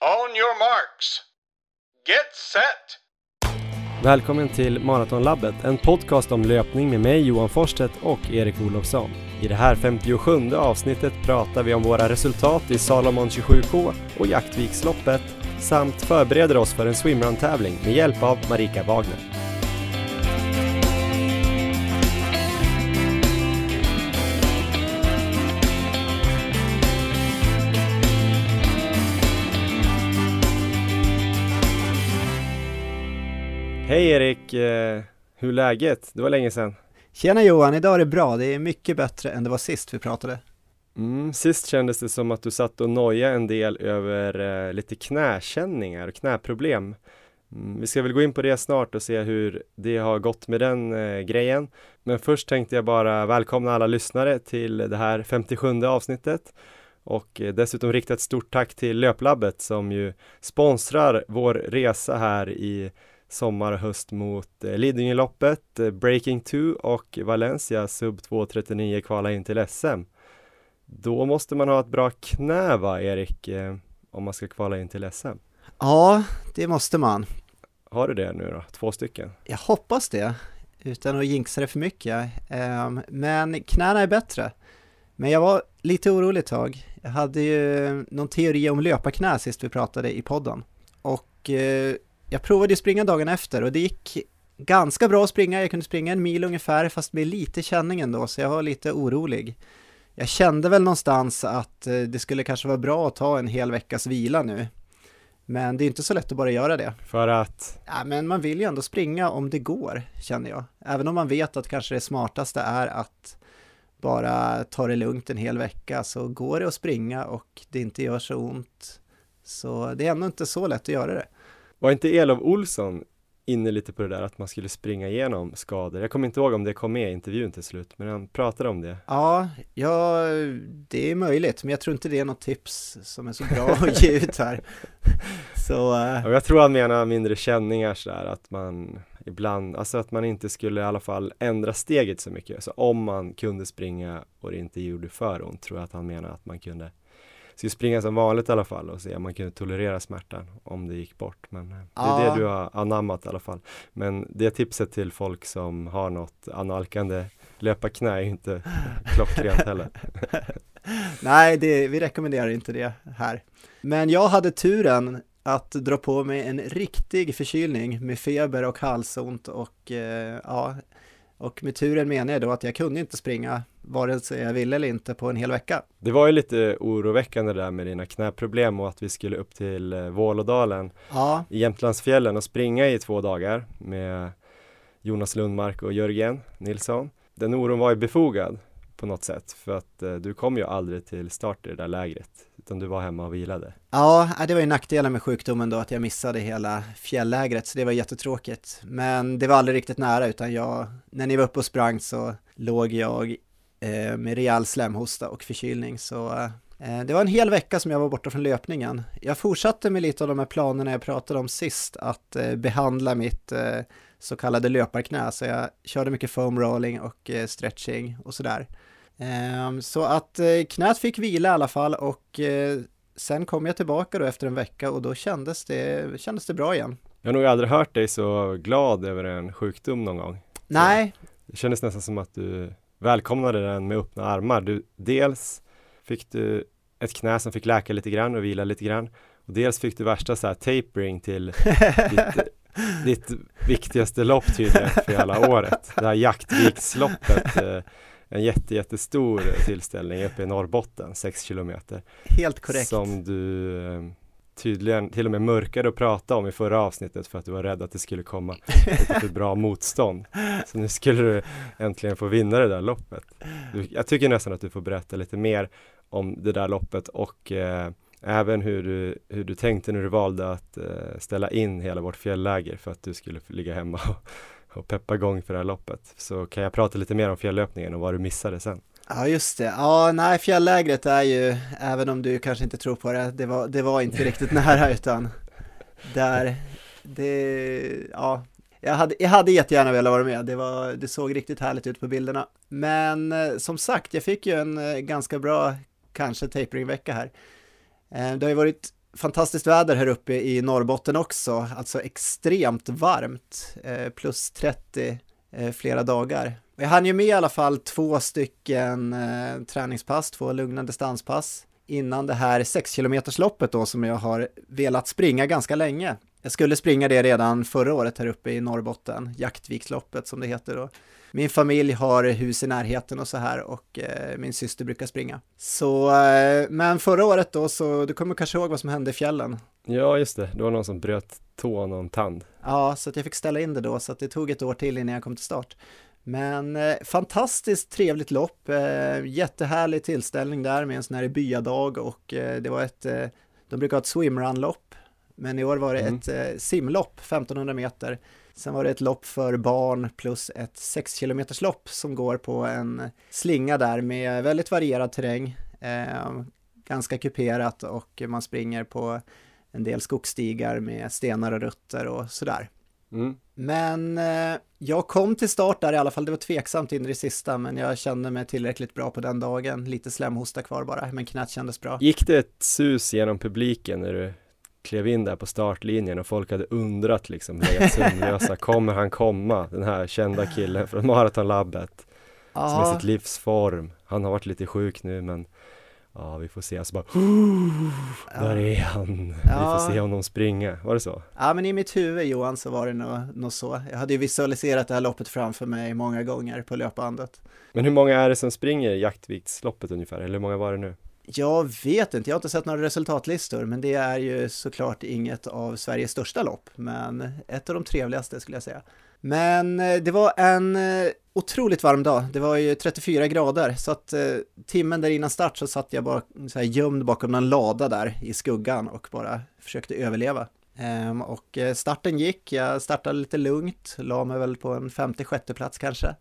On your marks. Get set! Välkommen till Maratonlabbet, en podcast om löpning med mig Johan Forsstedt och Erik Olofsson. I det här 57 avsnittet pratar vi om våra resultat i Salomon 27K och Jaktviksloppet samt förbereder oss för en swimrun-tävling med hjälp av Marika Wagner. Hej Erik! Eh, hur är läget? Det var länge sedan. Tjena Johan, idag är det bra. Det är mycket bättre än det var sist vi pratade. Mm, sist kändes det som att du satt och nojade en del över eh, lite knäkänningar och knäproblem. Mm, vi ska väl gå in på det snart och se hur det har gått med den eh, grejen. Men först tänkte jag bara välkomna alla lyssnare till det här 57 avsnittet och eh, dessutom rikta ett stort tack till Löplabbet som ju sponsrar vår resa här i sommar och höst mot eh, Lidingöloppet, eh, Breaking 2 och Valencia sub 2.39 kvala in till SM. Då måste man ha ett bra knä va, Erik, eh, om man ska kvala in till SM? Ja, det måste man. Har du det nu då? Två stycken? Jag hoppas det, utan att jinxa det för mycket. Um, men knäna är bättre. Men jag var lite orolig ett tag. Jag hade ju någon teori om löparknä sist vi pratade i podden. Och jag provade att springa dagen efter och det gick ganska bra att springa. Jag kunde springa en mil ungefär fast med lite känning ändå så jag var lite orolig. Jag kände väl någonstans att eh, det skulle kanske vara bra att ta en hel veckas vila nu. Men det är inte så lätt att bara göra det. För att? Ja, men man vill ju ändå springa om det går, känner jag. Även om man vet att kanske det smartaste är att bara ta det lugnt en hel vecka så går det att springa och det inte gör så ont. Så det är ändå inte så lätt att göra det. Var inte Elof Olsson inne lite på det där att man skulle springa igenom skador? Jag kommer inte ihåg om det kom med i intervjun till slut, men han pratade om det. Ja, ja, det är möjligt, men jag tror inte det är något tips som är så bra att ge ut här. Så, uh... jag tror han menar mindre känningar sådär, att man ibland, alltså att man inte skulle i alla fall ändra steget så mycket. Så om man kunde springa och det inte gjorde för ont, tror jag att han menar att man kunde skulle springa som vanligt i alla fall och se om man kunde tolerera smärtan om det gick bort. Men eh, det är ja. det du har anammat i alla fall. Men det tipset till folk som har något analkande löparknä är inte klockrent heller. Nej, det, vi rekommenderar inte det här. Men jag hade turen att dra på mig en riktig förkylning med feber och halsont och eh, ja, och med turen menar jag då att jag kunde inte springa vare sig jag ville eller inte på en hel vecka. Det var ju lite oroväckande där med dina knäproblem och att vi skulle upp till eh, Vålådalen ja. i Jämtlandsfjällen och springa i två dagar med Jonas Lundmark och Jörgen Nilsson. Den oron var ju befogad på något sätt för att eh, du kom ju aldrig till start i det där lägret utan du var hemma och vilade. Ja, äh, det var ju nackdelen med sjukdomen då att jag missade hela fjällägret så det var jättetråkigt. Men det var aldrig riktigt nära utan jag, när ni var uppe och sprang så låg jag eh, med rejäl slemhosta och förkylning så eh, det var en hel vecka som jag var borta från löpningen. Jag fortsatte med lite av de här planerna jag pratade om sist, att eh, behandla mitt eh, så kallade löparknä, så jag körde mycket foam rolling och eh, stretching och sådär. Ehm, så att eh, knät fick vila i alla fall och eh, sen kom jag tillbaka då efter en vecka och då kändes det, kändes det bra igen. Jag har nog aldrig hört dig så glad över en sjukdom någon gång. Nej. Det kändes nästan som att du välkomnade den med öppna armar. Du, dels fick du ett knä som fick läka lite grann och vila lite grann och dels fick du värsta så här tapering till ditt, ditt viktigaste lopp tydligen för hela året. Det här Jaktviksloppet eh, en jätte, jättestor tillställning uppe i Norrbotten, 6 kilometer. Helt korrekt. Som du eh, tydligen till och med mörkade att prata om i förra avsnittet för att du var rädd att det skulle komma ett för bra motstånd. Så nu skulle du äntligen få vinna det där loppet. Du, jag tycker nästan att du får berätta lite mer om det där loppet och eh, även hur du, hur du tänkte när du valde att eh, ställa in hela vårt fjällläger för att du skulle ligga hemma och och peppa igång för det här loppet. Så kan jag prata lite mer om fjällöpningen och vad du missade sen. Ja just det, ja nej fjälllägret är ju, även om du kanske inte tror på det, det var, det var inte riktigt nära utan där, det, ja, jag hade, jag hade jättegärna velat vara med, det, var, det såg riktigt härligt ut på bilderna. Men eh, som sagt, jag fick ju en eh, ganska bra, kanske taperingvecka här. Eh, det har ju varit fantastiskt väder här uppe i Norrbotten också, alltså extremt varmt, eh, plus 30 eh, flera dagar. Jag hann ju med i alla fall två stycken eh, träningspass, två lugna distanspass innan det här 6 km loppet då som jag har velat springa ganska länge. Jag skulle springa det redan förra året här uppe i Norrbotten, Jaktviksloppet som det heter då. Min familj har hus i närheten och så här och eh, min syster brukar springa. Så, eh, men förra året då så, du kommer kanske ihåg vad som hände i fjällen? Ja, just det. Det var någon som bröt tån och en tand. Ja, så att jag fick ställa in det då, så att det tog ett år till innan jag kom till start. Men eh, fantastiskt trevligt lopp, eh, jättehärlig tillställning där med en sån här byadag och eh, det var ett, eh, de brukar ha ett swimrun-lopp, men i år var det mm. ett simlopp, 1500 meter. Sen var det ett lopp för barn plus ett 6 km lopp som går på en slinga där med väldigt varierad terräng, eh, ganska kuperat och man springer på en del skogsstigar med stenar och rötter och sådär. Mm. Men eh, jag kom till start där i alla fall, det var tveksamt in i det sista, men jag kände mig tillräckligt bra på den dagen. Lite slemhosta kvar bara, men knät kändes bra. Gick det ett sus genom publiken när du klev in där på startlinjen och folk hade undrat liksom, legat sömnlösa, kommer han komma? Den här kända killen från Maratonlabbet, som är sitt livsform. Han har varit lite sjuk nu, men Ja, vi får se. Så bara, där är han. Ja. Vi får se honom springa. Var det så? Ja, men i mitt huvud Johan så var det nog, nog så. Jag hade ju visualiserat det här loppet framför mig många gånger på löpbandet. Men hur många är det som springer Jaktviksloppet ungefär? Eller hur många var det nu? Jag vet inte, jag har inte sett några resultatlistor, men det är ju såklart inget av Sveriges största lopp, men ett av de trevligaste skulle jag säga. Men eh, det var en eh, otroligt varm dag. Det var ju 34 grader så att eh, timmen där innan start så satt jag bara så här gömd bakom en lada där i skuggan och bara försökte överleva. Ehm, och starten gick, jag startade lite lugnt, la mig väl på en 56 plats kanske.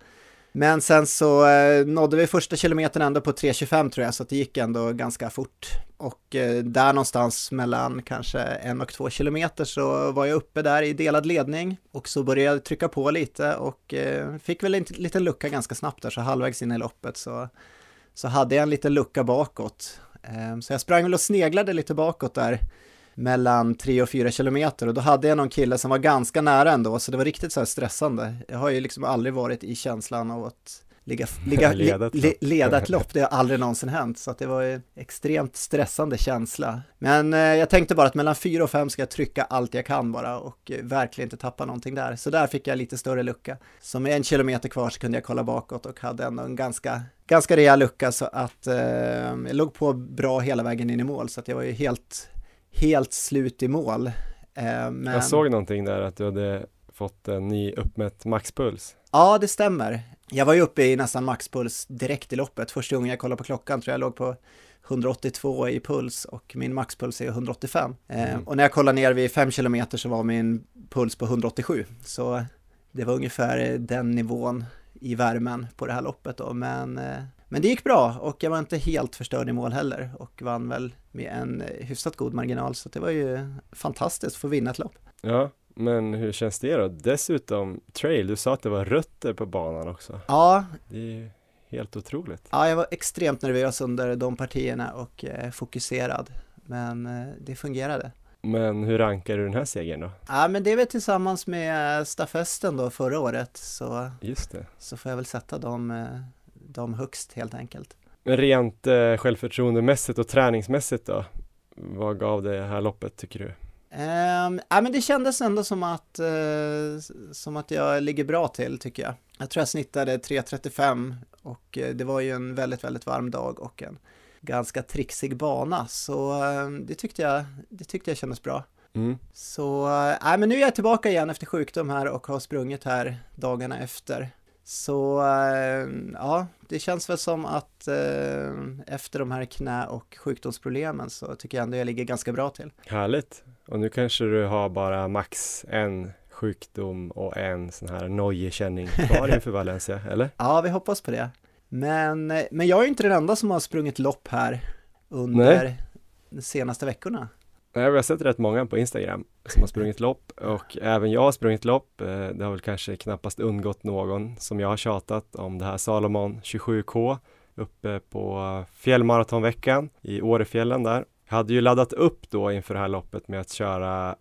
Men sen så eh, nådde vi första kilometern ändå på 3.25 tror jag, så det gick ändå ganska fort. Och eh, där någonstans mellan kanske en och två kilometer så var jag uppe där i delad ledning och så började jag trycka på lite och eh, fick väl en liten lucka ganska snabbt där, så halvvägs in i loppet så, så hade jag en liten lucka bakåt. Eh, så jag sprang väl och sneglade lite bakåt där mellan 3 och 4 kilometer och då hade jag någon kille som var ganska nära ändå så det var riktigt så här stressande. Jag har ju liksom aldrig varit i känslan av att ligga, ligga, leda, ett le, leda ett lopp, det har aldrig någonsin hänt så att det var en extremt stressande känsla. Men eh, jag tänkte bara att mellan 4 och 5 ska jag trycka allt jag kan bara och eh, verkligen inte tappa någonting där. Så där fick jag lite större lucka. Så med en kilometer kvar så kunde jag kolla bakåt och hade ändå en ganska ganska rejäl lucka så att eh, jag låg på bra hela vägen in i mål så att jag var ju helt helt slut i mål. Eh, men... Jag såg någonting där att du hade fått en ny uppmätt maxpuls. Ja, det stämmer. Jag var ju uppe i nästan maxpuls direkt i loppet. Första gången jag kollade på klockan tror jag låg på 182 i puls och min maxpuls är 185. Eh, mm. och när jag kollade ner vid 5 km så var min puls på 187. Så det var ungefär den nivån i värmen på det här loppet då. Men eh, men det gick bra och jag var inte helt förstörd i mål heller och vann väl med en eh, hyfsat god marginal så det var ju fantastiskt att få vinna ett lopp. Ja, men hur känns det då? Dessutom trail, du sa att det var rötter på banan också. Ja. Det är ju helt otroligt. Ja, jag var extremt nervös under de partierna och eh, fokuserad. Men eh, det fungerade. Men hur rankar du den här segern då? Ja, men det är väl tillsammans med stafetten då förra året så, Just det. så får jag väl sätta dem dem högst helt enkelt. Rent eh, självförtroendemässigt och träningsmässigt då? Vad gav det här loppet tycker du? Um, ja, men det kändes ändå som att, uh, som att jag ligger bra till tycker jag. Jag tror jag snittade 3.35 och uh, det var ju en väldigt, väldigt varm dag och en ganska trixig bana så uh, det, tyckte jag, det tyckte jag kändes bra. Mm. Så, nej men nu är jag tillbaka igen efter sjukdom här och har sprungit här dagarna efter. Så äh, ja, det känns väl som att äh, efter de här knä och sjukdomsproblemen så tycker jag ändå jag ligger ganska bra till. Härligt! Och nu kanske du har bara max en sjukdom och en sån här nojekänning kvar inför Valencia, eller? Ja, vi hoppas på det. Men, eh, men jag är inte den enda som har sprungit lopp här under Nej. de senaste veckorna. Nej, vi har sett rätt många på Instagram som har sprungit lopp och även jag har sprungit lopp. Eh, det har väl kanske knappast undgått någon som jag har tjatat om det här Salomon 27K uppe på fjällmaratonveckan i Årefjällen där. Jag hade ju laddat upp då inför det här loppet med att köra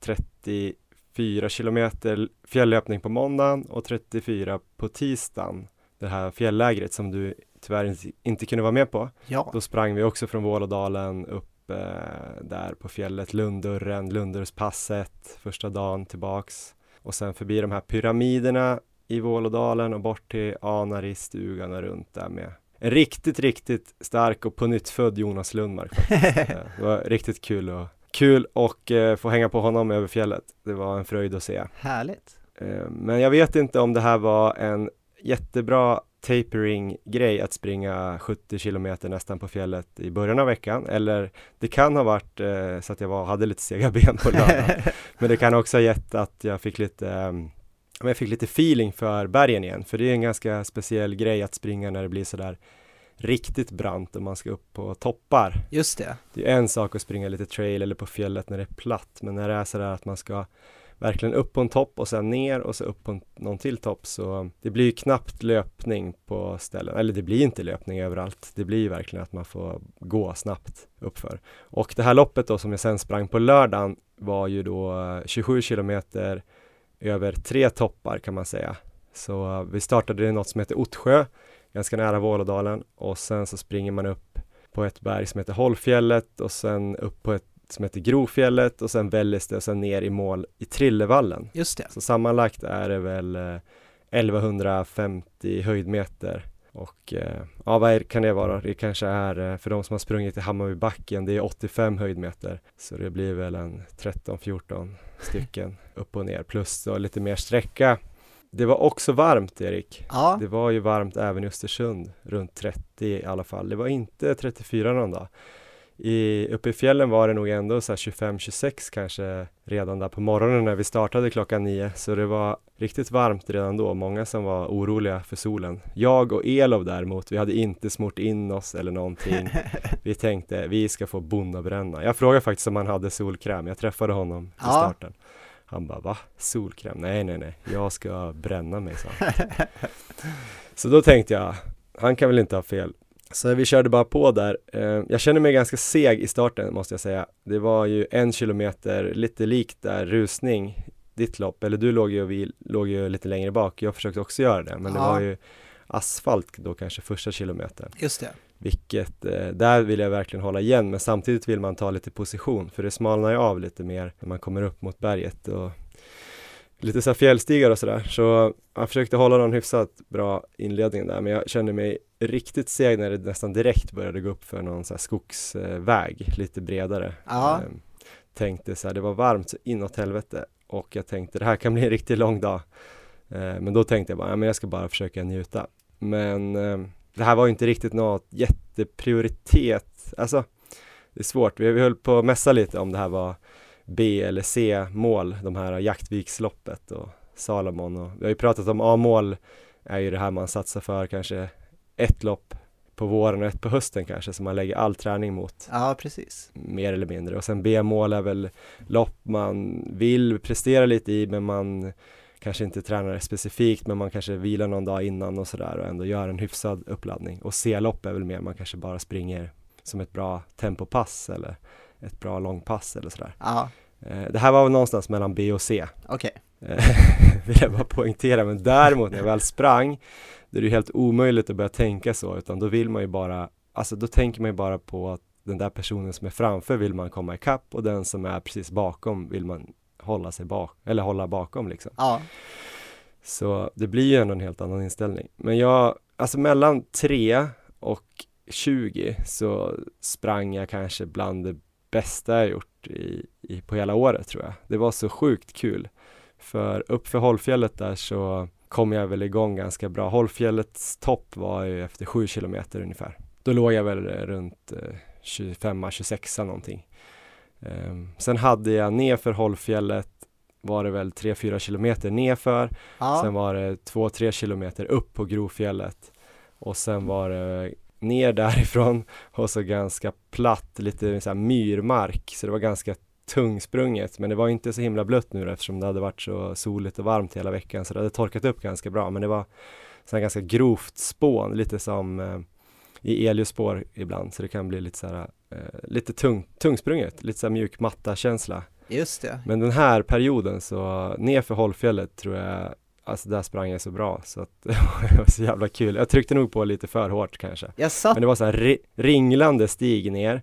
34 kilometer fjälllöpning på måndagen och 34 på tisdagen. Det här fjälllägret som du tyvärr inte kunde vara med på. Ja. Då sprang vi också från Vålådalen upp eh, där på fjället, Lunddörren, Lundurspasset första dagen tillbaks och sen förbi de här pyramiderna i Vålådalen och bort till Anaristugan och runt där med en riktigt, riktigt stark och på nytt född Jonas Lundmark. Det var riktigt kul och kul och eh, få hänga på honom över fjället. Det var en fröjd att se. Härligt. Eh, men jag vet inte om det här var en jättebra tapering-grej att springa 70 kilometer nästan på fjället i början av veckan eller det kan ha varit eh, så att jag var, hade lite sega ben på lördag men det kan också ha gett att jag fick lite eh, jag fick lite feeling för bergen igen för det är en ganska speciell grej att springa när det blir sådär riktigt brant och man ska upp på toppar. Just det. Det är en sak att springa lite trail eller på fjället när det är platt men när det är sådär att man ska verkligen upp på en topp och sen ner och så upp på en, någon till topp så det blir ju knappt löpning på ställen, eller det blir inte löpning överallt. Det blir ju verkligen att man får gå snabbt uppför. Och det här loppet då som jag sen sprang på lördagen var ju då eh, 27 kilometer över tre toppar kan man säga. Så vi startade i något som heter Ottsjö, ganska nära Vålådalen och sen så springer man upp på ett berg som heter Hållfjället och sen upp på ett som heter Grofjället och sen Välleste och sen ner i mål i Trillevallen. Just det. Så sammanlagt är det väl eh, 1150 höjdmeter och eh, ja, vad kan det vara? Det kanske är eh, för de som har sprungit i Hammarbybacken, det är 85 höjdmeter. Så det blir väl en 13-14 stycken upp och ner plus då lite mer sträcka. Det var också varmt Erik. Ja, Det var ju varmt även i Östersund, runt 30 i alla fall. Det var inte 34 någon dag. I, uppe i fjällen var det nog ändå så här 25-26 kanske redan där på morgonen när vi startade klockan nio. Så det var riktigt varmt redan då. Många som var oroliga för solen. Jag och Elof däremot, vi hade inte smort in oss eller någonting. Vi tänkte vi ska få bondabränna. Jag frågade faktiskt om han hade solkräm. Jag träffade honom till Ja. starten. Han bara va? Solkräm? Nej, nej, nej. Jag ska bränna mig, så. Så då tänkte jag, han kan väl inte ha fel. Så vi körde bara på där. Eh, Jag känner mig ganska seg i starten måste jag säga. Det var ju en kilometer, lite likt där, rusning, ditt lopp. Eller du låg ju, och vi låg ju lite längre bak. Jag försökte också göra det, men det Ja. var ju asfalt då kanske första kilometern. just det. Vilket, eh, där vill jag verkligen hålla igen, men samtidigt vill man ta lite position, för det smalnar ju av lite mer när man kommer upp mot berget och lite så här fjällstigar och sådär. Så jag försökte hålla någon hyfsat bra inledning där, men jag kände mig riktigt seg när det nästan direkt började gå upp för någon så här skogsväg, lite bredare. Ja. Ehm, Tänkte så här, det var varmt så inåt helvete och jag tänkte det här kan bli en riktigt lång dag. Ehm, Men då tänkte jag bara, ja, men jag ska bara försöka njuta. Men ehm, det här var ju inte riktigt något jätteprioritet. Alltså, det är svårt. Vi, vi höll på att mässa lite om det här var B eller C-mål, de här Jaktviksloppet och Salomon. Och vi har ju pratat om A-mål är ju det här man satsar för kanske ett lopp på våren och ett på hösten kanske som man lägger all träning mot Ja, precis. mer eller mindre och sen B-mål är väl lopp man vill prestera lite i men man kanske inte tränar specifikt men man kanske vilar någon dag innan och sådär och ändå gör en hyfsad uppladdning och C-lopp är väl mer man kanske bara springer som ett bra tempopass eller ett bra långpass eller sådär. Ja, Eh, Det här var väl någonstans mellan B och C okej. Eh, vill jag bara poängtera, men däremot när jag väl sprang då är det ju helt omöjligt att börja tänka så, utan då vill man ju bara, alltså då tänker man ju bara på att den där personen som är framför vill man komma ikapp och den som är precis bakom vill man hålla sig bak, eller hålla bakom liksom. Ja, Så det blir ju ändå en helt annan inställning. Men jag, alltså mellan 3 och 20 så sprang jag kanske bland det bästa jag gjort i, i, på hela året tror jag. Det var så sjukt kul. För uppför Hållfjället där så kom jag väl igång ganska bra. Hållfjällets topp var ju efter 7 kilometer ungefär. Då låg jag väl runt eh, 25-26 någonting. Ehm, sen hade jag nerför Hållfjället var det väl 3-4 kilometer nerför ja. Sen var det 2-3 kilometer upp på Grofjället och sen var det ner därifrån och så ganska platt, lite så här myrmark så det var ganska tungsprunget men det var inte så himla blött nu då, eftersom det hade varit så soligt och varmt hela veckan så det hade torkat upp ganska bra men det var så här ganska grovt spån, lite som eh, i elljusspår ibland så det kan bli lite så här eh, lite tung, tungsprunget, lite så mjuk matta känsla. Just det. Men den här perioden så nerför Hållfjället tror jag Alltså där sprang jag så bra så att det var så jävla kul. Jag tryckte nog på lite för hårt kanske. Jag satt... Men det var så här ri ringlande stig ner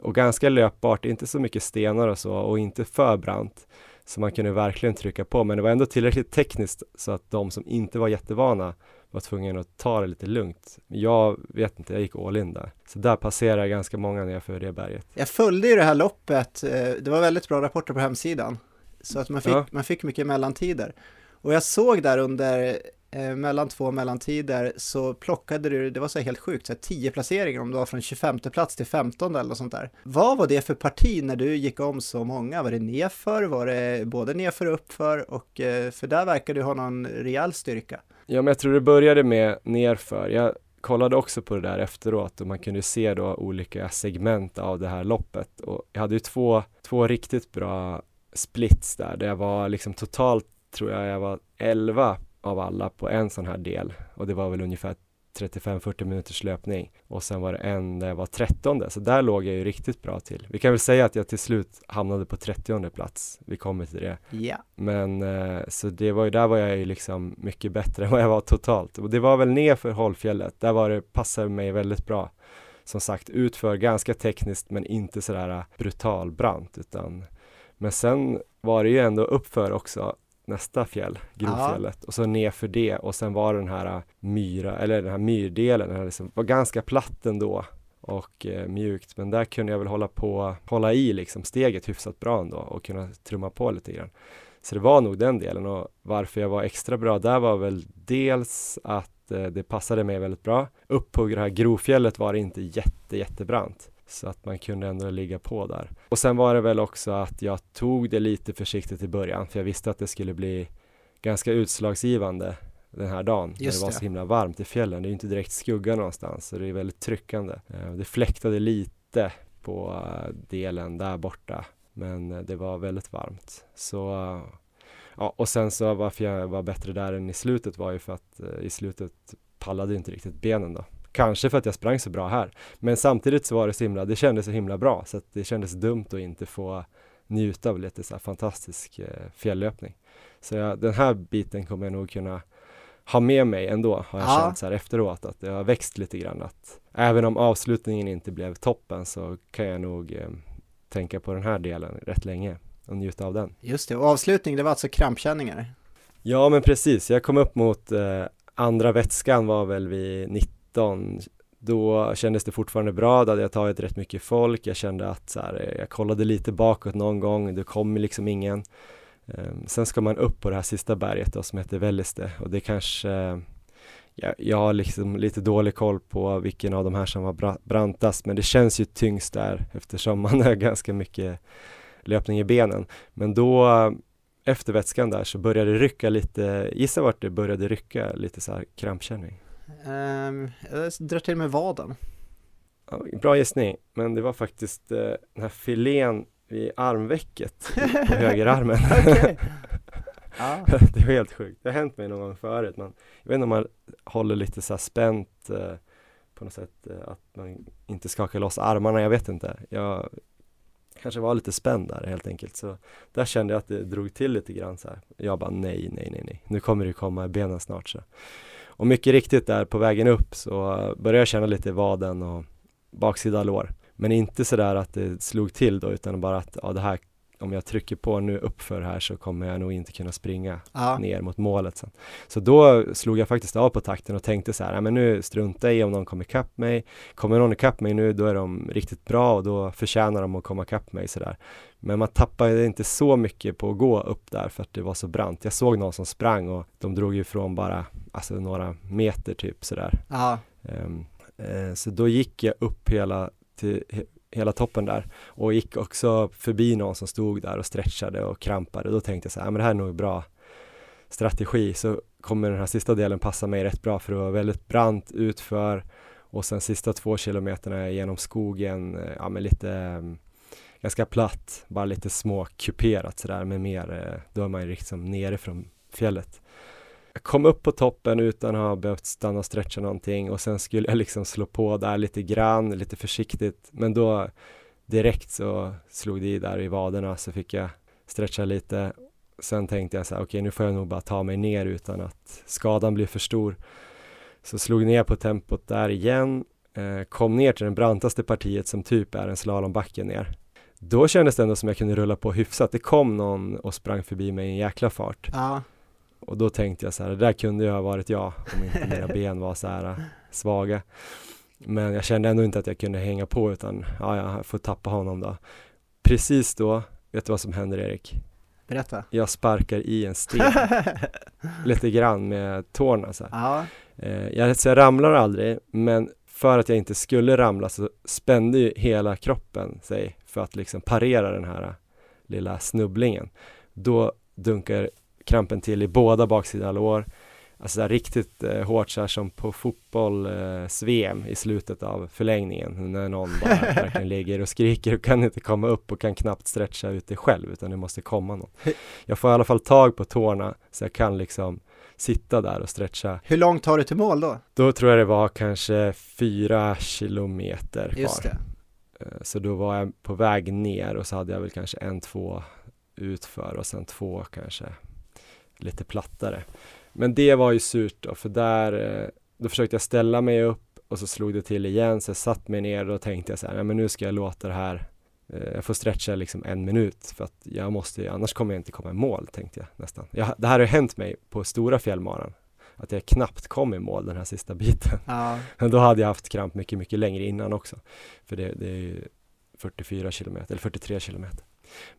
och ganska löpbart, inte så mycket stenar och så och inte för brant. Så man kunde verkligen trycka på men det var ändå tillräckligt tekniskt så att de som inte var jättevana var tvungna att ta det lite lugnt. Jag vet inte, jag gick all in där. Så där passerade jag ganska många nerför det berget. Jag följde ju det här loppet, eh, det var väldigt bra rapporter på hemsidan. Så att man fick, ja. man fick mycket mellantider. Och jag såg där under eh, mellan två mellantider så plockade du, det var så helt sjukt, så här 10 placeringar om du var från 25 plats till 15 eller något sånt där. Vad var det för parti när du gick om så många? Var det nedför? Var det både nedför och uppför? Och, eh, för där verkar du ha någon rejäl styrka. Ja, men jag tror det började med nerför. Jag kollade också på det där efteråt och man kunde se då olika segment av det här loppet och jag hade ju två, två riktigt bra splits där, där jag var liksom totalt tror jag jag var 11 av alla på en sån här del och det var väl ungefär 35-40 minuters löpning och sen var det en där jag var 13 så där låg jag ju riktigt bra till. Vi kan väl säga att jag till slut hamnade på 30 plats. Vi kommer till det. Ja. Men eh, så det var ju, där var jag ju liksom mycket bättre än vad jag var totalt och det var väl ner för Hållfjället. Där var det, passade mig väldigt bra. Som sagt utför ganska tekniskt men inte sådär brutal brant utan men sen var det ju ändå uppför också nästa fjäll, Grovfjället Aha. och så ner för det och sen var den här äh, myra, eller den här myrdelen, den här liksom, var ganska platt ändå och eh, mjukt men där kunde jag väl hålla på, hålla i liksom steget hyfsat bra ändå och kunna trumma på lite grann. Så det var nog den delen och varför jag var extra bra där var väl dels att eh, det passade mig väldigt bra. Upp på det här Grovfjället var det inte jätte jättebrant så att man kunde ändå ligga på där. Och sen var det väl också att jag tog det lite försiktigt i början för jag visste att det skulle bli ganska utslagsgivande den här dagen Just när det var så himla varmt i fjällen. Det är inte direkt skugga någonstans så det är väldigt tryckande. Eh, det fläktade lite på eh, delen där borta men eh, det var väldigt varmt. Så ja, och sen så varför jag var bättre där än i slutet var ju för att i slutet pallade inte riktigt benen då. Kanske för att jag sprang så bra här. Men samtidigt så var det så himla, det kändes så himla bra så att det kändes dumt att inte få njuta av lite så här fantastisk eh, fjällöpning. Så jag, den här biten kommer jag nog kunna ha med mig ändå har jag ja. känt så här efteråt att det har växt lite grann att även om avslutningen inte blev toppen så kan jag nog eh, tänka på den här delen rätt länge och njuta av den. Just det, och avslutning det var alltså krampkänningar? Ja men precis, jag kom upp mot eh, andra vätskan var väl vid 90 2019 då kändes det fortfarande bra, då hade jag tagit rätt mycket folk, jag kände att så här, eh, jag kollade lite bakåt någon gång, det kom liksom ingen. Ehm, sen ska man upp på det här sista berget då som heter Välliste och det kanske jag, jag har liksom lite dålig koll på vilken av de här som var brantast men det känns ju tyngst där eftersom man har ganska mycket löpning i benen. Men då efter vätskan där så började det rycka lite, gissa vart det började rycka lite så här krampkänning. Um, jag drar till med vaden. Bra gissning, men det var faktiskt uh, den här filén vid armvecket på högerarmen. det var helt sjukt. Det har hänt mig någon gång förut. Man, jag vet inte om man håller lite så här spänt uh, på något sätt, uh, att man inte skakar loss armarna. Jag vet inte. Jag kanske var lite spänd där helt enkelt. Så där kände jag att det drog till lite grann så här. Jag bara nej, nej, nej, nej. Nu kommer det komma i benen snart så. Och mycket riktigt där på vägen upp så började jag känna lite i vaden och baksida lår. Men inte sådär att det slog till då utan bara att ja, det här om jag trycker på nu uppför här så kommer jag nog inte kunna springa ja. ner mot målet sen. Så då slog jag faktiskt av på takten och tänkte så här, men nu struntar jag i om någon kommer ikapp mig. Kommer någon ikapp mig nu då är de riktigt bra och då förtjänar de att komma ikapp mig sådär. Men man tappade inte så mycket på att gå upp där för att det var så brant. Jag såg någon som sprang och de drog ifrån bara alltså några meter typ sådär. Um, uh, så då gick jag upp hela till hela toppen där och gick också förbi någon som stod där och stretchade och krampade. Då tänkte jag så här, men det här är nog bra strategi så kommer den här sista delen passa mig rätt bra för det var väldigt brant utför och sen sista två kilometerna genom skogen, eh, ja men lite mm, ganska platt, bara lite små kuperat sådär med mer, eh, då är man ju liksom nere från fjället jag kom upp på toppen utan att ha behövt stanna och stretcha någonting och sen skulle jag liksom slå på där lite grann, lite försiktigt, men då direkt så slog det i där i vaderna så fick jag stretcha lite. Sen tänkte jag så här, okej okay, nu får jag nog bara ta mig ner utan att skadan blir för stor. Så slog ner på tempot där igen, eh, kom ner till det brantaste partiet som typ är en slalombacke ner. Då kändes det ändå som jag kunde rulla på hyfsat. Det kom någon och sprang förbi mig i en jäkla fart. Ja. Och då tänkte jag så här, det där kunde ju ha varit jag om inte mina ben var så här svaga. Men jag kände ändå inte att jag kunde hänga på utan ja, jag får tappa honom då. Precis då, vet du vad som händer Erik? Berätta. Jag sparkar i en sten lite grann med tårna så ja. eh, jag, så jag ramlar aldrig, men för att jag inte skulle ramla så spände ju hela kroppen sig för att liksom parera den här lilla snubblingen. Då dunkar krampen till i båda baksida lår Alltså där, riktigt eh, hårt så här som på fotbolls-VM eh, i slutet av förlängningen när någon bara verkligen ligger och skriker och kan inte komma upp och kan knappt stretcha ut det själv utan det måste komma någon. Jag får i alla fall tag på tårna så jag kan liksom sitta där och stretcha. Hur långt tar du till mål då? Då tror jag det var kanske fyra kilometer kvar. Just det. Eh, så då var jag på väg ner och så hade jag väl kanske en, två utför och sen två kanske lite plattare. Men det var ju surt då, för där, eh, då försökte jag ställa mig upp och så slog det till igen, så jag satt mig ner och då tänkte jag så här, nej men nu ska jag låta det här, eh, jag får stretcha liksom en minut för att jag måste, annars kommer jag inte komma i mål, tänkte jag nästan. Jag, det här har hänt mig på stora fjällmaran, att jag knappt kom i mål den här sista biten. Ja. Då hade jag haft kramp mycket, mycket längre innan också, för det, det är ju 44 kilometer, eller 43 kilometer.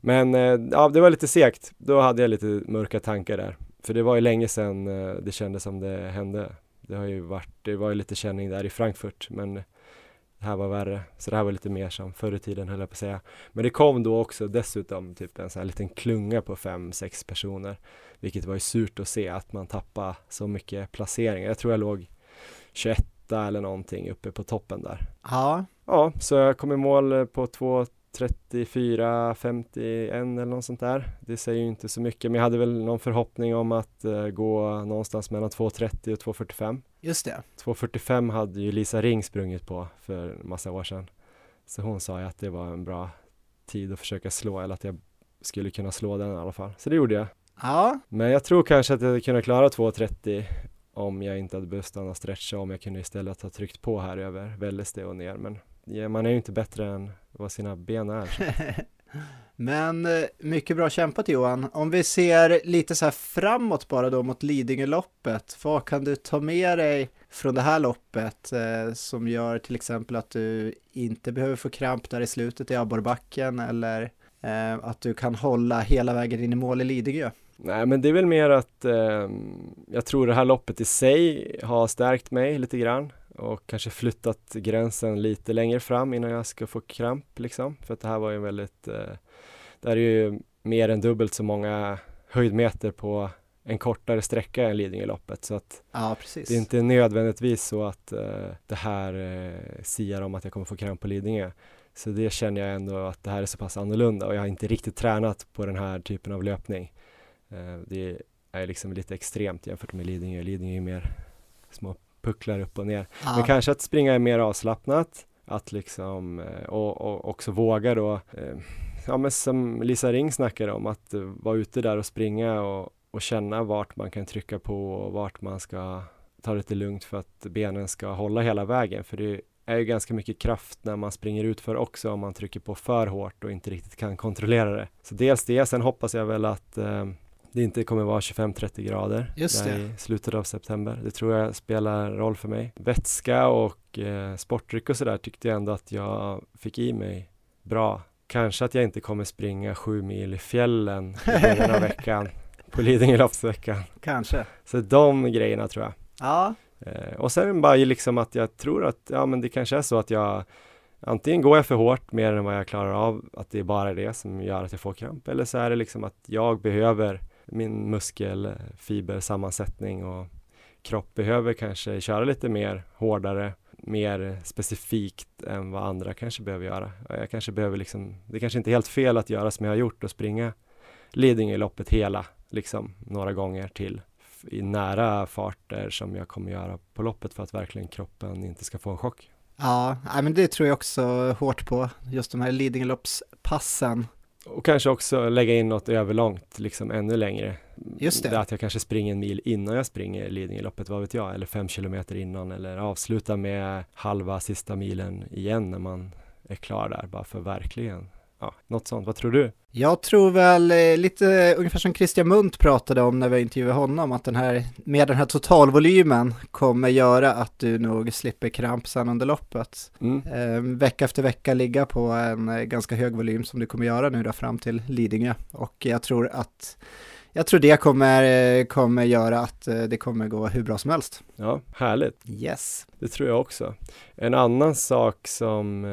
Men eh, ja, det var lite segt. Då hade jag lite mörka tankar där. För det var ju länge sedan eh, det kändes som det hände. Det har ju varit, det var ju lite känning där i Frankfurt men det här var värre. Så det här var lite mer som förr i tiden höll jag på att säga. Men det kom då också dessutom typ en sån här liten klunga på fem, sex personer. Vilket var ju surt att se att man tappade så mycket placeringar. Jag tror jag låg 21 eller någonting uppe på toppen där. Ja. Ja, så jag kom i mål på två 34, 51 eller något sånt där. Det säger ju inte så mycket, men jag hade väl någon förhoppning om att uh, gå någonstans mellan 2.30 och 2.45. Just det. 2.45 hade ju Lisa Ring sprungit på för en massa år sedan. Så hon sa ju att det var en bra tid att försöka slå, eller att jag skulle kunna slå den i alla fall. Så det gjorde jag. Ja. Men jag tror kanske att jag hade kunnat klara 2.30 om jag inte hade behövt stanna och stretcha, om jag kunde istället ha tryckt på här över Välleste och ner. Men man är ju inte bättre än vad sina ben är. Men eh, mycket bra kämpat Johan. Om vi ser lite så här framåt bara då mot Lidingöloppet. Vad kan du ta med dig från det här loppet eh, som gör till exempel att du inte behöver få kramp där i slutet i abborrbacken eller eh, att du kan hålla hela vägen in i mål i Lidingö? Nej men det är väl mer att eh, jag tror det här loppet i sig har stärkt mig lite grann och kanske flyttat gränsen lite längre fram innan jag ska få kramp liksom. För att det här var ju väldigt, eh, det här är ju mer än dubbelt så många höjdmeter på en kortare sträcka än Lidingöloppet så att ja, det är inte nödvändigtvis så att eh, det här eh, siar om att jag kommer få kramp på Lidingö. Så det känner jag ändå att det här är så pass annorlunda och jag har inte riktigt tränat på den här typen av löpning. Eh, det är liksom lite extremt jämfört med Lidingö. Lidingö är mer små pucklar upp och ner. Ja. Men kanske att springa är mer avslappnat, att liksom eh, och, och också våga då, eh, ja men som Lisa Ring snackade om, att vara ute där och springa och, och känna vart man kan trycka på och vart man ska ta det lite lugnt för att benen ska hålla hela vägen. För det är ju ganska mycket kraft när man springer ut för också om man trycker på för hårt och inte riktigt kan kontrollera det. Så dels det, sen hoppas jag väl att eh, det inte kommer vara 25-30 grader Just i slutet av september. Det tror jag spelar roll för mig. Vätska och eh, sportdryck och sådär tyckte jag ändå att jag fick i mig bra. Kanske att jag inte kommer springa sju mil i fjällen i början av veckan på Lidingöloppsveckan. Kanske. Så de grejerna tror jag. Ja. Eh, och sen bara liksom att jag tror att, ja men det kanske är så att jag Antingen går jag för hårt mer än vad jag klarar av, att det är bara det som gör att jag får kramp, eller så är det liksom att jag behöver min muskelfibersammansättning och kropp behöver kanske köra lite mer hårdare, mer specifikt än vad andra kanske behöver göra. Jag kanske behöver liksom, det kanske inte är helt fel att göra som jag har gjort och springa Lidingöloppet hela, liksom några gånger till i nära farter som jag kommer göra på loppet för att verkligen kroppen inte ska få en chock. Ja, men det tror jag också hårt på, just de här Lidingöloppspassen. Och kanske också lägga in något överlångt, liksom ännu längre. Just det. Att jag kanske springer en mil innan jag springer Lidingöloppet, vad vet jag, eller fem kilometer innan, eller avsluta med halva sista milen igen när man är klar där, bara för verkligen ja, något sånt. Vad tror du? Jag tror väl eh, lite ungefär som Christian Munt pratade om när vi intervjuade honom, att den här, med den här totalvolymen kommer göra att du nog slipper kramp sen under loppet. Mm. Eh, vecka efter vecka ligga på en eh, ganska hög volym som du kommer göra nu då fram till Lidingö. Och jag tror att jag tror det kommer, eh, kommer göra att det kommer gå hur bra som helst. Ja, härligt. Yes. Det tror jag också. En annan sak som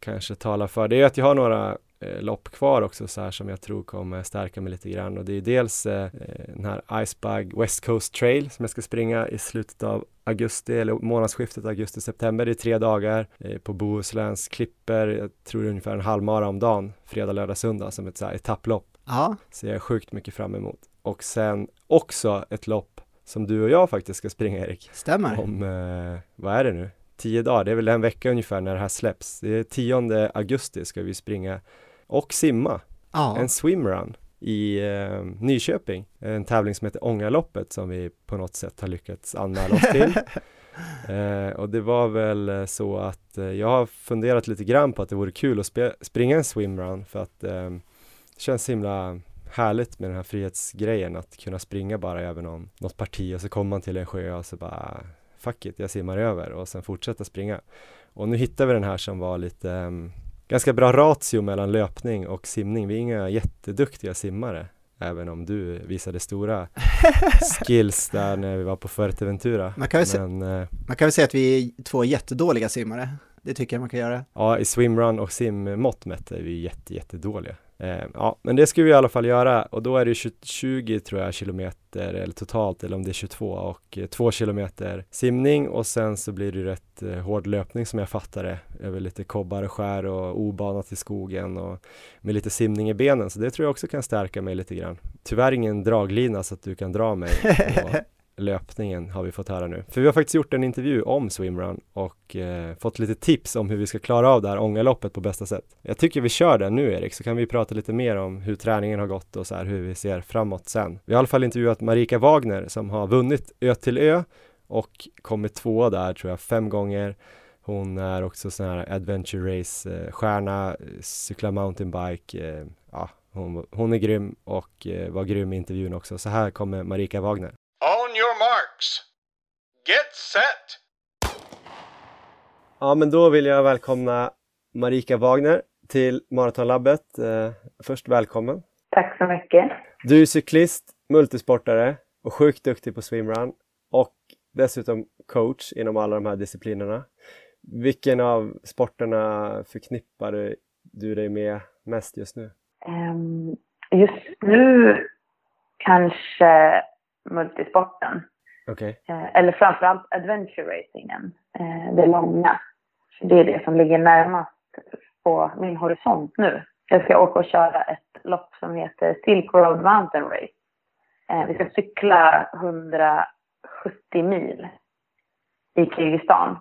kanske talar för det är att jag har några eh, lopp kvar också så här som jag tror kommer stärka mig lite grann och det är dels eh, den här Icebug West Coast Trail som jag ska springa i slutet av augusti eller månadsskiftet augusti-september. Det är tre dagar eh, på Bohusläns klipper. Jag tror det är ungefär en halvmara om dagen, fredag, lördag, söndag som ett så här etapplopp. Ja. Så jag är sjukt mycket fram emot. Och sen också ett lopp som du och jag faktiskt ska springa Erik. Stämmer. Om, eh, vad är det nu? Tio dagar, det är väl en vecka ungefär när det här släpps. Det är 10 augusti ska vi springa och simma. Ja. En swimrun i eh, Nyköping. En tävling som heter Ångaloppet som vi på något sätt har lyckats anmäla oss till. eh, och det var väl så att eh, jag har funderat lite grann på att det vore kul att springa en swimrun för att eh, det känns himla härligt med den här frihetsgrejen att kunna springa bara över någon, något parti och så kommer man till en sjö och så bara fuck it, jag simmar över och sen fortsätta springa. Och nu hittar vi den här som var lite um, ganska bra ratio mellan löpning och simning. Vi är inga jätteduktiga simmare, även om du visade stora skills där när vi var på Fuerteventura. Man kan, väl Men, se, uh, man kan väl säga att vi är två jättedåliga simmare. Det tycker jag man kan göra. Ja, i swimrun och simmått mätt är vi jätte, jättedåliga. Eh, ja, men det ska vi i alla fall göra. Och då är det 20, 20 tror jag kilometer eller totalt eller om det är 22 och eh, 2 kilometer simning. Och sen så blir det rätt eh, hård löpning som jag fattar det över lite kobbar och skär och obanat i skogen och med lite simning i benen. Så det tror jag också kan stärka mig lite grann. Tyvärr ingen draglina så att du kan dra mig löpningen har vi fått höra nu. För vi har faktiskt gjort en intervju om swimrun och eh, fått lite tips om hur vi ska klara av det här ångaloppet på bästa sätt. Jag tycker vi kör den nu Erik, så kan vi prata lite mer om hur träningen har gått och så här hur vi ser framåt sen. Vi har i alla fall intervjuat Marika Wagner som har vunnit Ö till Ö och kommit tvåa där tror jag fem gånger. Hon är också sån här adventure Race-stjärna, cyklar mountainbike, eh, ja, hon, hon, är grym och eh, var grym i intervjun också. Så här kommer Marika Wagner. On your marks. Get set! Ja, men då vill jag välkomna Marika Wagner till Maratonlabbet. Eh, först välkommen! Tack så mycket! Du är cyklist, multisportare och sjukt duktig på swimrun och dessutom coach inom alla de här disciplinerna. Vilken av sporterna förknippar du dig med mest just nu? Um, just nu kanske multisporten. Okay. Eh, eller framförallt adventure racingen, eh, det långa. Det är det som ligger närmast på min horisont nu. Jag ska åka och köra ett lopp som heter Silk Road Mountain Race. Eh, vi ska cykla 170 mil i Kirgizistan.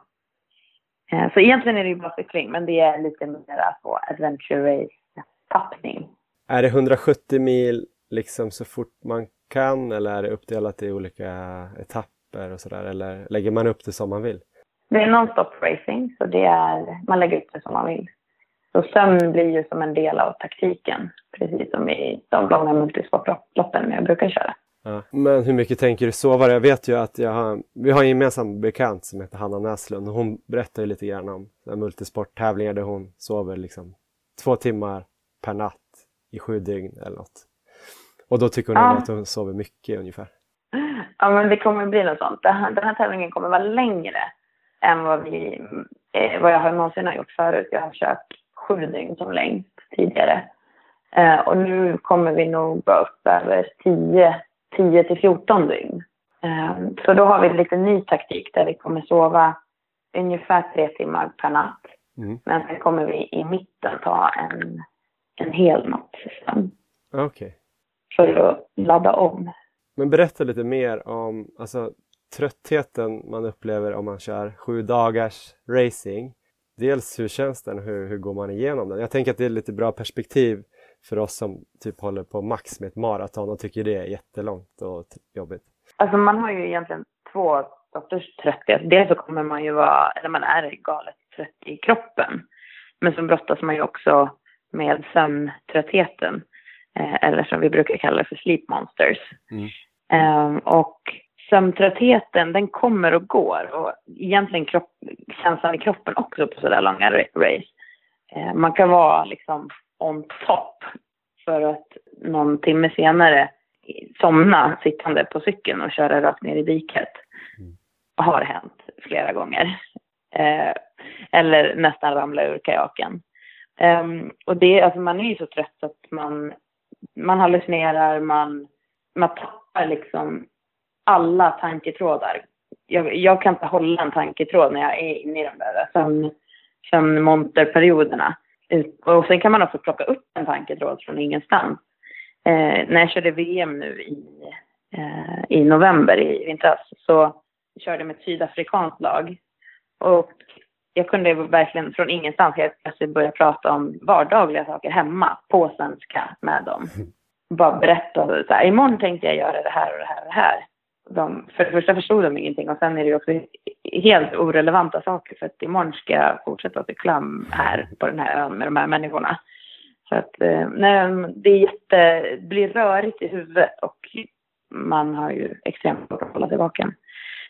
Så egentligen är det ju bara cykling, men det är lite mer på adventure race-tappning. Är det 170 mil liksom så fort man kan eller är det uppdelat i olika etapper och sådär eller lägger man upp det som man vill? Det är non-stop racing så det är, man lägger upp det som man vill. Så sömn blir ju som en del av taktiken, precis som i de långa multisportloppen jag brukar köra. Ja. Men hur mycket tänker du sova? Jag vet ju att jag har, vi har en gemensam bekant som heter Hanna Näslund och hon berättar ju lite grann om multisporttävlingar där hon sover liksom två timmar per natt i sju dygn eller något. Och då tycker hon ja. att hon sover mycket ungefär? Ja, men det kommer bli något sånt. Den här, den här tävlingen kommer vara längre än vad, vi, eh, vad jag har någonsin har gjort förut. Jag har kört sju dygn som längst tidigare. Eh, och nu kommer vi nog gå upp över 10, 10 till 14 dygn. Eh, så då har vi lite ny taktik där vi kommer sova ungefär tre timmar per natt. Mm. Men sen kommer vi i mitten ta en, en hel sömn. Okej. Okay för att ladda om. Men berätta lite mer om alltså, tröttheten man upplever om man kör sju dagars racing. Dels hur känns den hur, hur går man igenom den? Jag tänker att det är lite bra perspektiv för oss som typ håller på max med ett maraton och tycker det är jättelångt och jobbigt. Alltså man har ju egentligen två sorters trötthet. Dels så kommer man ju vara, eller man är galet trött i kroppen. Men så brottas man ju också med sömntröttheten. Eh, eller som vi brukar kalla det för sleep monsters. Mm. Eh, och sömntröttheten den kommer och går. Och egentligen kropp, känslan i kroppen också på sådär långa race. Eh, man kan vara liksom on top för att någon timme senare somna sittande på cykeln och köra rakt ner i diket. Mm. Har hänt flera gånger. Eh, eller nästan ramla ur kajaken. Um, och det, alltså man är ju så trött att man, man hallucinerar, man, man tappar liksom alla tanketrådar. Jag, jag kan inte hålla en tanketråd när jag är inne i de där sömn, sömnmonterperioderna. Och sen kan man också plocka upp en tanketråd från ingenstans. Eh, när jag körde VM nu i, eh, i november i vintras så körde jag med ett sydafrikanskt lag. Och jag kunde verkligen från ingenstans helt plötsligt börja prata om vardagliga saker hemma på svenska med dem. Bara berätta så här, imorgon tänkte jag göra det här och det här och det här. De, för det första förstod de ingenting och sen är det ju också helt orelevanta saker för att imorgon ska jag fortsätta cykla här på den här ön med de här människorna. Så att eh, nej, det är jätte, det blir rörigt i huvudet och man har ju extremt svårt att hålla sig vaken.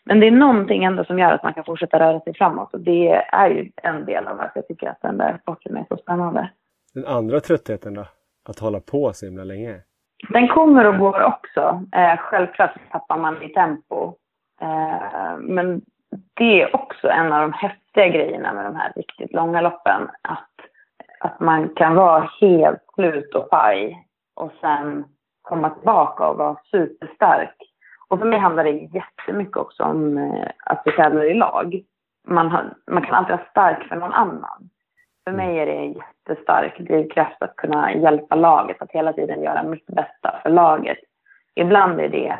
Men det är någonting ändå som gör att man kan fortsätta röra sig framåt och det är ju en del av varför jag tycker att den där sporten är så spännande. Den andra tröttheten då? Att hålla på så himla länge? Den kommer och går också. Eh, självklart tappar man i tempo. Eh, men det är också en av de häftiga grejerna med de här riktigt långa loppen. Att, att man kan vara helt slut och paj och sen komma tillbaka och vara superstark och för mig handlar det jättemycket också om eh, att vi tävlar i lag. Man, har, man kan alltid vara stark för någon annan. För mig är det en jättestark drivkraft att kunna hjälpa laget, att hela tiden göra mitt bästa för laget. Ibland är det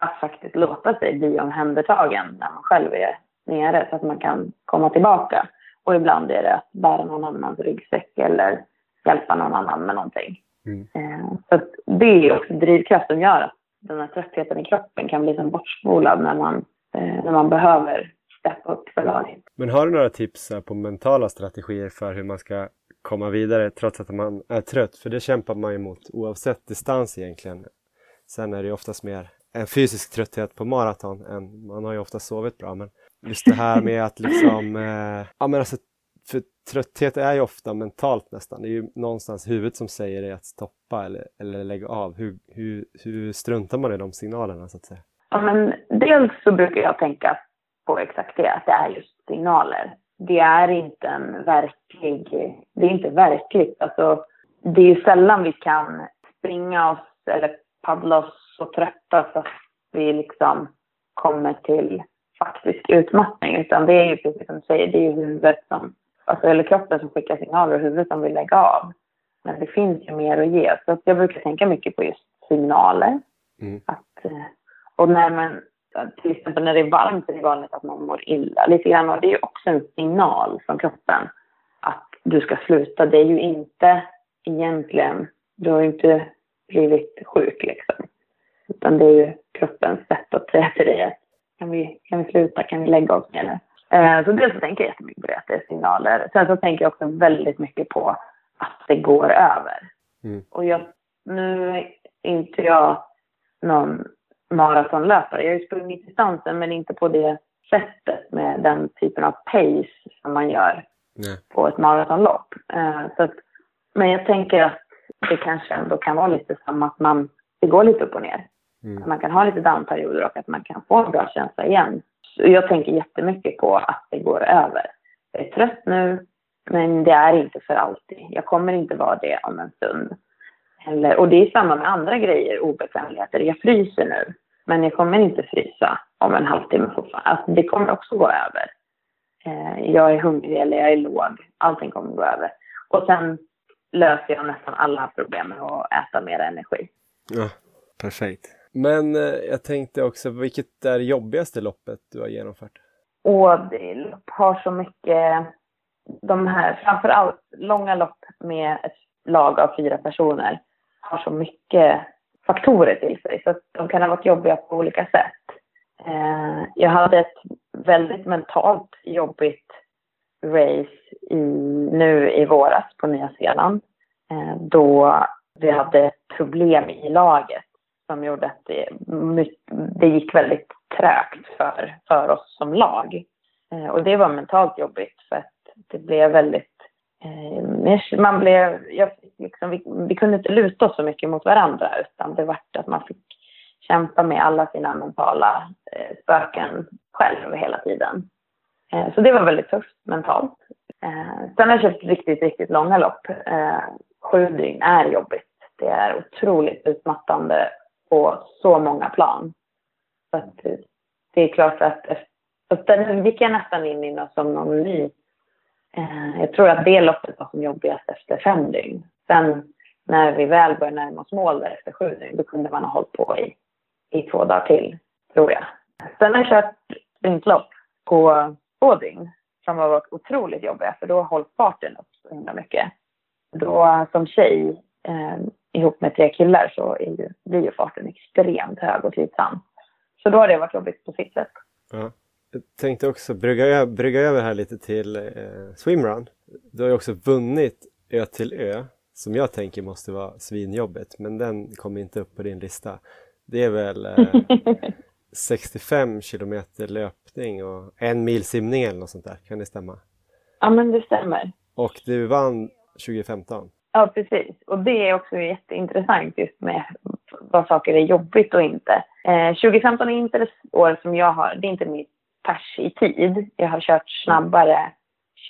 att faktiskt låta sig bli omhändertagen när man själv är nere så att man kan komma tillbaka. Och ibland är det att bära någon annans ryggsäck eller hjälpa någon annan med någonting. Mm. Eh, så det är också drivkraft som gör att den här tröttheten i kroppen kan bli som bortspolad när man, eh, när man behöver steppa upp för laget. Men har du några tips på mentala strategier för hur man ska komma vidare trots att man är trött? För det kämpar man ju mot oavsett distans egentligen. Sen är det oftast mer en fysisk trötthet på maraton än man har ju ofta sovit bra. Men just det här med att liksom, eh, ja men alltså för trötthet är ju ofta mentalt nästan. Det är ju någonstans huvudet som säger dig att släppa eller, eller lägga av. Hur, hur, hur struntar man i de signalerna så att säga? Ja, men dels så brukar jag tänka på exakt det, att det är just signaler. Det är inte en verklig, det är inte verkligt. Alltså, det är ju sällan vi kan springa oss eller paddla oss så trötta så att vi liksom kommer till faktisk utmattning. Utan det är ju precis som du säger, det är ju huvudet som alltså, eller kroppen som skickar signaler och huvudet som vill lägga av. Men det finns ju mer att ge. Så jag brukar tänka mycket på just signaler. Mm. Att, eh, och när man, till exempel när det är varmt är det vanligt att man mår illa lite grann. Och det är ju också en signal från kroppen att du ska sluta. Det är ju inte egentligen, du har ju inte blivit sjuk liksom. Utan det är ju kroppens sätt att säga till dig att kan vi, kan vi sluta, kan vi lägga oss ner nu? Eh, så dels så tänker jag jättemycket på det, att det är signaler. Sen så tänker jag också väldigt mycket på att det går över. Mm. Och jag, nu är inte jag någon maratonlöpare. Jag har ju sprungit distansen men inte på det sättet med den typen av pace som man gör Nej. på ett maratonlopp. Eh, så att, men jag tänker att det kanske ändå kan vara lite som att man, det går lite upp och ner. Mm. Att man kan ha lite downperioder och att man kan få en bra känsla igen jag tänker jättemycket på att det går över. Jag är trött nu, men det är inte för alltid. Jag kommer inte vara det om en stund. Eller, och det är samma med andra grejer, obekvämligheter. Jag fryser nu, men jag kommer inte frysa om en halvtimme fortfarande. Alltså, det kommer också gå över. Eh, jag är hungrig eller jag är låg. Allting kommer gå över. Och sen löser jag nästan alla problem med att äta mer energi. Ja, perfekt. Men eh, jag tänkte också, vilket är jobbigaste loppet du har genomfört? Det lopp har så mycket, de här, framförallt långa lopp med ett lag av fyra personer har så mycket faktorer till sig så att de kan ha varit jobbiga på olika sätt. Eh, jag hade ett väldigt mentalt jobbigt race i, nu i våras på Nya Zeeland. Eh, då vi hade problem i laget som gjorde att det, det gick väldigt trögt för, för oss som lag. Eh, och det var mentalt jobbigt för att det blev väldigt eh, man blev, jag, liksom, vi, vi, kunde inte luta oss så mycket mot varandra utan det vart att man fick kämpa med alla sina mentala eh, spöken själv hela tiden. Eh, så det var väldigt tufft mentalt. Eh, sen har jag köpt riktigt, riktigt långa lopp. Eh, sju dygn är jobbigt. Det är otroligt utmattande på så många plan. Så att, eh, det är klart att, att den gick jag nästan in i något som någon ny. Eh, jag tror att det loppet var som jobbigast efter fem dygn. Sen när vi väl började närma oss mål där efter sju dygn, då kunde man ha hållit på i i två dagar till, tror jag. Sen har jag kört sprintlopp på två dygn som har varit otroligt jobbiga för då hålls farten upp så himla mycket. Då som tjej eh, ihop med tre killar så är ju, blir ju farten extremt hög och slitsam. Så då har det varit jobbigt på sitt sätt. Mm. Tänkte också brygga, brygga över här lite till eh, swimrun. Du har ju också vunnit Ö till Ö som jag tänker måste vara svinjobbet men den kommer inte upp på din lista. Det är väl eh, 65 kilometer löpning och en mil simning eller något sånt där. Kan det stämma? Ja, men det stämmer. Och du vann 2015? Ja, precis. Och det är också jätteintressant just med vad saker är jobbigt och inte. Eh, 2015 är inte det år som jag har, det är inte mitt pers i tid. Jag har kört snabbare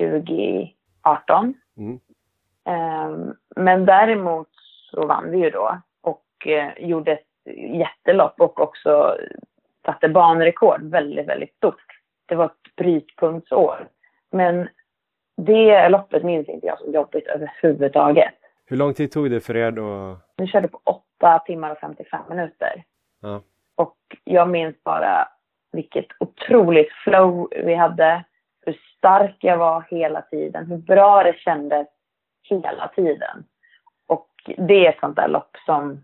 2018. Mm. Eh, men däremot så vann vi ju då och eh, gjorde ett jättelopp och också satte banrekord väldigt, väldigt stort. Det var ett brytpunktsår. Men det loppet minns inte jag som jobbigt överhuvudtaget. Hur lång tid tog det för er då? Vi körde på 8 timmar och 55 minuter. Ja. Och jag minns bara vilket otroligt flow vi hade. Hur stark jag var hela tiden. Hur bra det kändes hela tiden. Och det är ett sånt där lopp som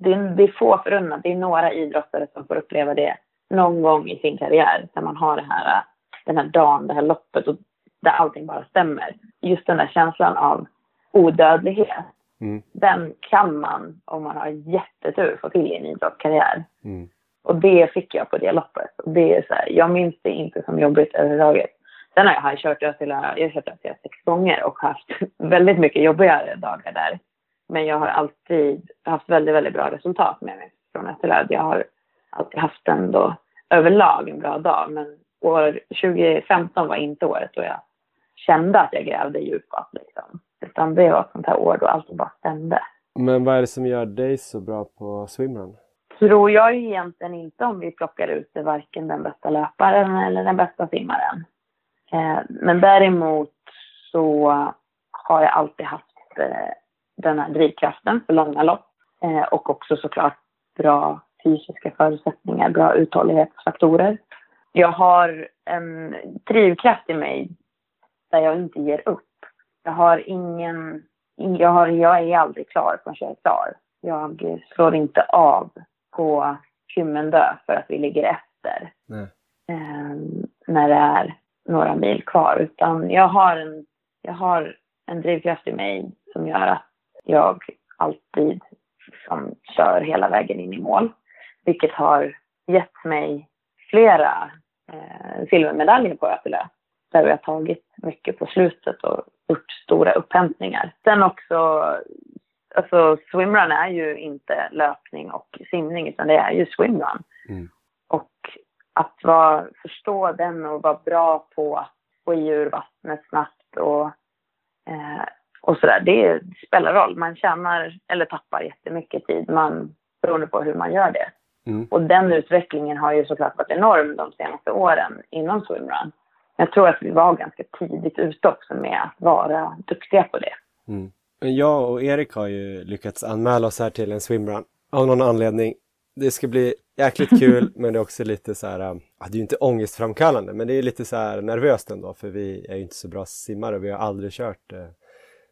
det är, det är få förunnat. Det är några idrottare som får uppleva det någon gång i sin karriär. Där man har det här, den här dagen, det här loppet och där allting bara stämmer. Just den där känslan av odödlighet. Mm. Den kan man, om man har jättetur, få till i en idrottskarriär. Mm. Och det fick jag på det loppet. Och det är så här, jag minns det inte som jobbigt överhuvudtaget. Sen har jag kört Ösila, jag har kört Ösila sex gånger och haft väldigt mycket jobbigare dagar där. Men jag har alltid haft väldigt, väldigt bra resultat med mig från Österlöd. Jag har alltid haft ändå överlag en bra dag. Men år 2015 var inte året då jag kände att jag grävde djupast. Liksom. Utan det var ett sånt här år då allt bara stämde. Men vad är det som gör dig så bra på swimrun? Tror jag ju egentligen inte om vi plockar ut det, varken den bästa löparen eller den bästa simmaren. Eh, men däremot så har jag alltid haft eh, den här drivkraften för långa lopp. Eh, och också såklart bra fysiska förutsättningar, bra uthållighetsfaktorer. Jag har en drivkraft i mig där jag inte ger upp. Jag har ingen... Jag, har, jag är aldrig klar förrän jag är klar. Jag slår inte av på Kymmendö för att vi ligger efter. Eh, när det är några mil kvar. Utan jag har en, jag har en drivkraft i mig som gör att jag alltid liksom kör hela vägen in i mål. Vilket har gett mig flera eh, silvermedaljer på Ötelö. Där vi har tagit mycket på slutet och gjort stora upphämtningar. Sen också, alltså swimrun är ju inte löpning och simning utan det är ju swimrun. Mm. Och att vara, förstå den och vara bra på att få i ur vattnet snabbt och eh, och sådär. Det spelar roll. Man tjänar eller tappar jättemycket tid man, beroende på hur man gör det. Mm. Och den utvecklingen har ju såklart varit enorm de senaste åren inom swimrun. Jag tror att vi var ganska tidigt ute också med att vara duktiga på det. Mm. Jag och Erik har ju lyckats anmäla oss här till en swimrun av någon anledning. det ska bli jäkligt kul men det är också lite så här, äh, det är ju inte ångestframkallande men det är lite så här nervöst ändå för vi är ju inte så bra simmare och vi har aldrig kört eh,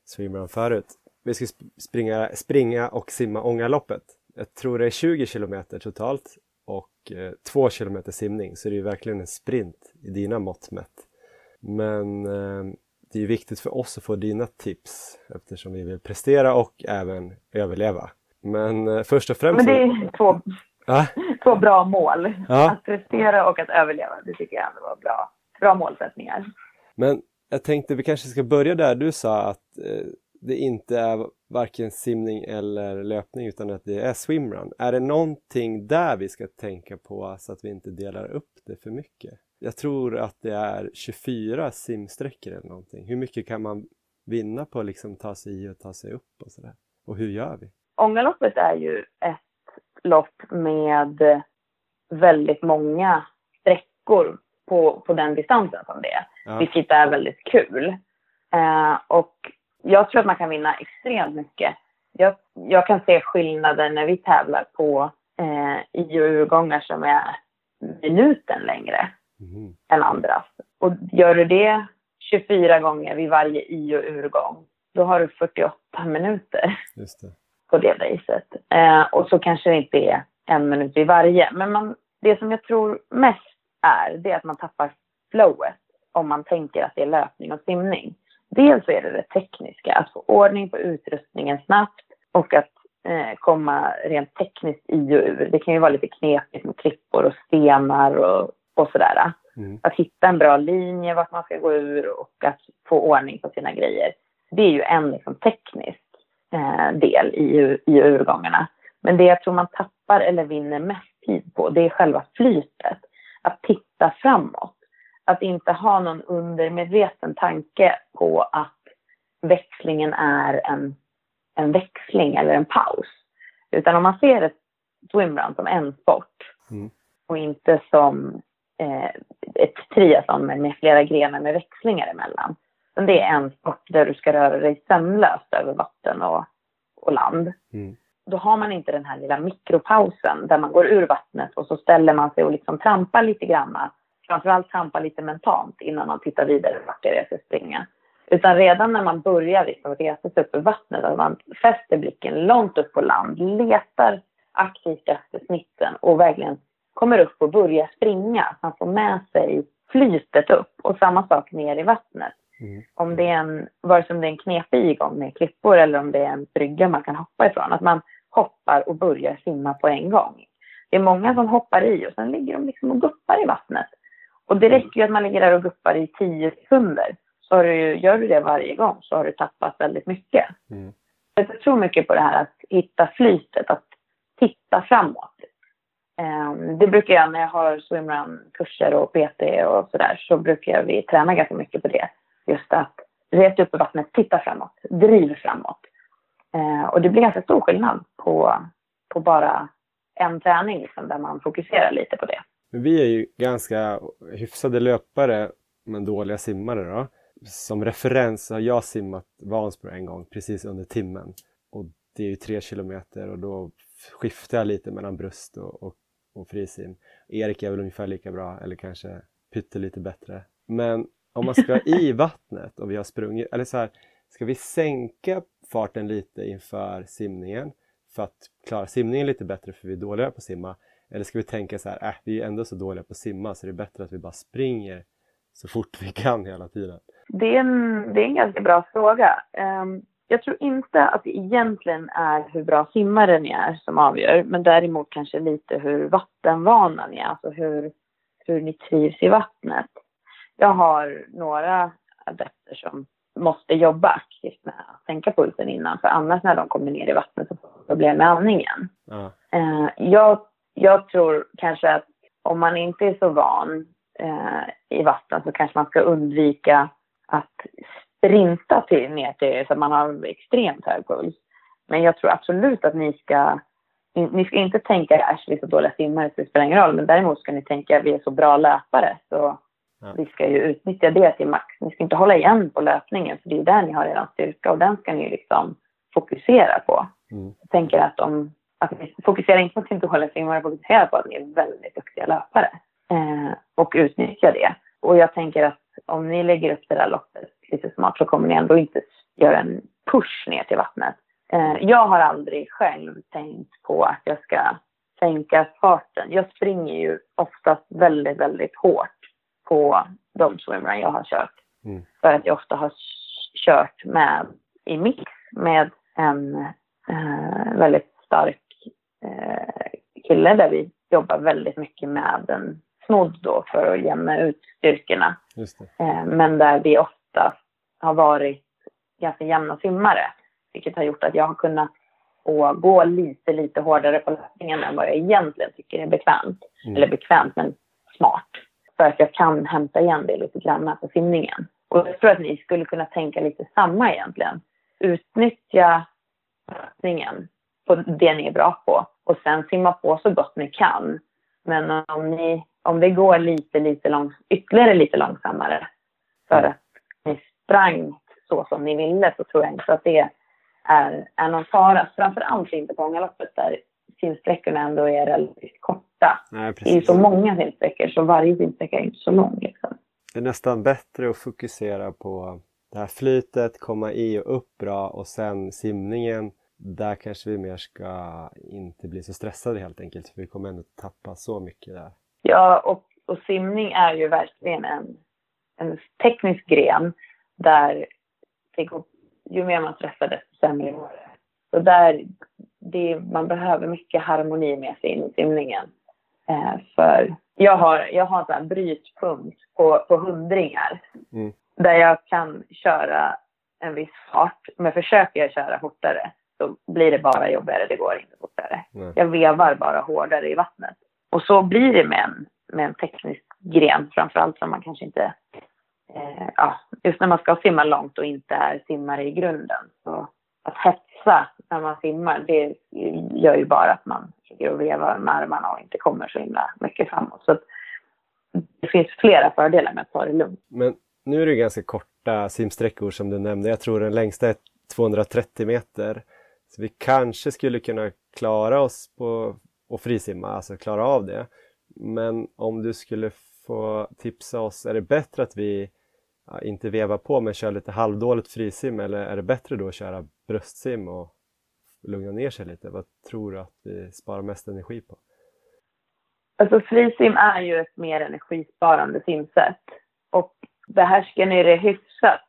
swimrun förut. Vi ska springa, springa och simma Ångaloppet. Jag tror det är 20 kilometer totalt och eh, 2 kilometer simning så det är ju verkligen en sprint i dina mått mätt. Men eh, det är viktigt för oss att få dina tips eftersom vi vill prestera och även överleva. Men eh, först och främst... Men det är två, ja. två bra mål. Ja. Att prestera och att överleva. Det tycker jag ändå var bra, bra målsättningar. Men jag tänkte vi kanske ska börja där du sa att eh, det inte är varken simning eller löpning utan att det är swimrun. Är det någonting där vi ska tänka på så att vi inte delar upp det för mycket? Jag tror att det är 24 simsträckor eller någonting. Hur mycket kan man vinna på att liksom ta sig i och ta sig upp och sådär? Och hur gör vi? Ångaloppet är ju ett lopp med väldigt många sträckor på, på den distansen som det är. Ja. Vilket är väldigt kul. Eh, och jag tror att man kan vinna extremt mycket. Jag, jag kan se skillnader när vi tävlar på eh, i och urgångar som är minuten längre mm. än andras. Och gör du det 24 gånger vid varje i och urgång, då har du 48 minuter det. på det racet. Eh, och så kanske det inte är en minut vid varje. Men man, det som jag tror mest är, det är att man tappar flowet om man tänker att det är löpning och simning. Dels är det det tekniska, att få ordning på utrustningen snabbt och att eh, komma rent tekniskt i och ur. Det kan ju vara lite knepigt med klippor och stenar och, och sådär. Mm. Att hitta en bra linje vart man ska gå ur och att få ordning på sina grejer. Det är ju en liksom, teknisk eh, del i, i urgångarna. Men det jag tror man tappar eller vinner mest tid på, det är själva flytet. Att titta framåt att inte ha någon undermedveten tanke på att växlingen är en, en växling eller en paus. Utan om man ser ett swimrun som en sport mm. och inte som eh, ett triathlon med flera grenar med växlingar emellan. Men det är en sport där du ska röra dig sömlöst över vatten och, och land. Mm. Då har man inte den här lilla mikropausen där man går ur vattnet och så ställer man sig och liksom trampar lite granna framförallt trampa lite mentalt innan man tittar vidare vart det är jag ska springa. Utan redan när man börjar liksom resa sig upp ur vattnet, att man fäster blicken långt upp på land, letar aktivt efter snitten och verkligen kommer upp och börjar springa. Att man får med sig flytet upp och samma sak ner i vattnet. Mm. Om det är en, vare sig det är en knepig igång med klippor eller om det är en brygga man kan hoppa ifrån, att man hoppar och börjar simma på en gång. Det är många som hoppar i och sen ligger de liksom och guppar i vattnet. Och det räcker ju att man ligger där och guppar i tio sekunder. Så har du, gör du det varje gång så har du tappat väldigt mycket. Mm. Jag tror mycket på det här att hitta flytet, att titta framåt. Ehm, det brukar jag när jag har swimrun-kurser och PT och sådär så brukar vi träna ganska mycket på det. Just att reta upp i vattnet, titta framåt, driv framåt. Ehm, och det blir ganska stor skillnad på, på bara en träning liksom, där man fokuserar lite på det. Men vi är ju ganska hyfsade löpare men dåliga simmare då. Som referens har jag simmat Vansbro en gång precis under timmen. Och det är ju tre kilometer och då skiftar jag lite mellan bröst och, och, och frisim. Erik är väl ungefär lika bra eller kanske pyttelite bättre. Men om man ska i vattnet och vi har sprungit, eller så här, ska vi sänka farten lite inför simningen för att klara simningen lite bättre för vi är dåliga på att simma eller ska vi tänka så här, äh, vi är ändå så dåliga på att simma så det är bättre att vi bara springer så fort vi kan hela tiden? Det är en, det är en ganska bra fråga. Um, jag tror inte att det egentligen är hur bra simmare ni är som avgör, men däremot kanske lite hur vattenvana ni är, alltså hur, hur ni trivs i vattnet. Jag har några adepter som måste jobba aktivt med att sänka pulsen innan, för annars när de kommer ner i vattnet så får de problem med andningen. Uh, jag jag tror kanske att om man inte är så van eh, i vatten så kanske man ska undvika att sprinta till, ner till så att man har extremt hög puls. Men jag tror absolut att ni ska, ni ska inte tänka att vi är så dåliga simmare så det spelar ingen roll. Men däremot ska ni tänka att vi är så bra löpare så ja. vi ska ju utnyttja det till max. Ni ska inte hålla igen på löpningen för det är där ni har er styrka och den ska ni liksom fokusera på. Mm. Jag tänker att om att ni fokuserar inte på att är dåliga simmare, fokusera på att ni är väldigt duktiga löpare. Eh, och utnyttja det. Och jag tänker att om ni lägger upp det där loppet lite smart så kommer ni ändå inte göra en push ner till vattnet. Eh, jag har aldrig själv tänkt på att jag ska sänka farten. Jag springer ju oftast väldigt, väldigt hårt på de swimrun jag har kört. Mm. För att jag ofta har kört med i mix med en eh, väldigt stark eh, kille där vi jobbar väldigt mycket med en snodd då för att jämna ut styrkorna. Eh, men där vi ofta har varit ganska jämna simmare. Vilket har gjort att jag har kunnat gå lite, lite hårdare på löpningen än vad jag egentligen tycker är bekvämt. Mm. Eller bekvämt, men smart. För att jag kan hämta igen det lite grann på simningen. Och jag tror att ni skulle kunna tänka lite samma egentligen. Utnyttja löpningen på det ni är bra på och sen simma på så gott ni kan. Men om, ni, om det går lite, lite långs, ytterligare lite långsammare för att ni sprang så som ni ville så tror jag inte att det är, är någon fara. Framförallt inte på Ångaloppet där simsträckorna ändå är relativt korta. Nej, det är ju så många simsträckor så varje simsträcka är inte så lång. Liksom. Det är nästan bättre att fokusera på det här flytet, komma i och upp bra och sen simningen. Där kanske vi mer ska inte bli så stressade helt enkelt för vi kommer ändå tappa så mycket där. Ja, och, och simning är ju verkligen en, en teknisk gren där det går, ju mer man stressar desto sämre går det. Så där, det, man behöver mycket harmoni med sig in i simningen. Eh, för jag har, jag har en brytpunkt på, på hundringar mm. där jag kan köra en viss fart. Men försöker jag köra fortare så blir det bara jobbigare. Det går inte fortare. Mm. Jag vevar bara hårdare i vattnet. Och så blir det med en, med en teknisk gren framförallt som man kanske inte eh, ja, just när man ska simma långt och inte är simmare i grunden. Så att hetsa när man simmar, det gör ju bara att man ligger och vevar med armarna och inte kommer så himla mycket framåt. Så det finns flera fördelar med att ta det lugnt. Men nu är det ganska korta simsträckor som du nämnde. Jag tror den längsta är 230 meter. Så vi kanske skulle kunna klara oss på att frisimma, alltså klara av det. Men om du skulle få tipsa oss, är det bättre att vi ja, inte veva på men köra lite halvdåligt frisim eller är det bättre då att köra bröstsim och lugna ner sig lite? Vad tror du att vi sparar mest energi på? Alltså frisim är ju ett mer energisparande simsätt och behärskar ni det hyfsat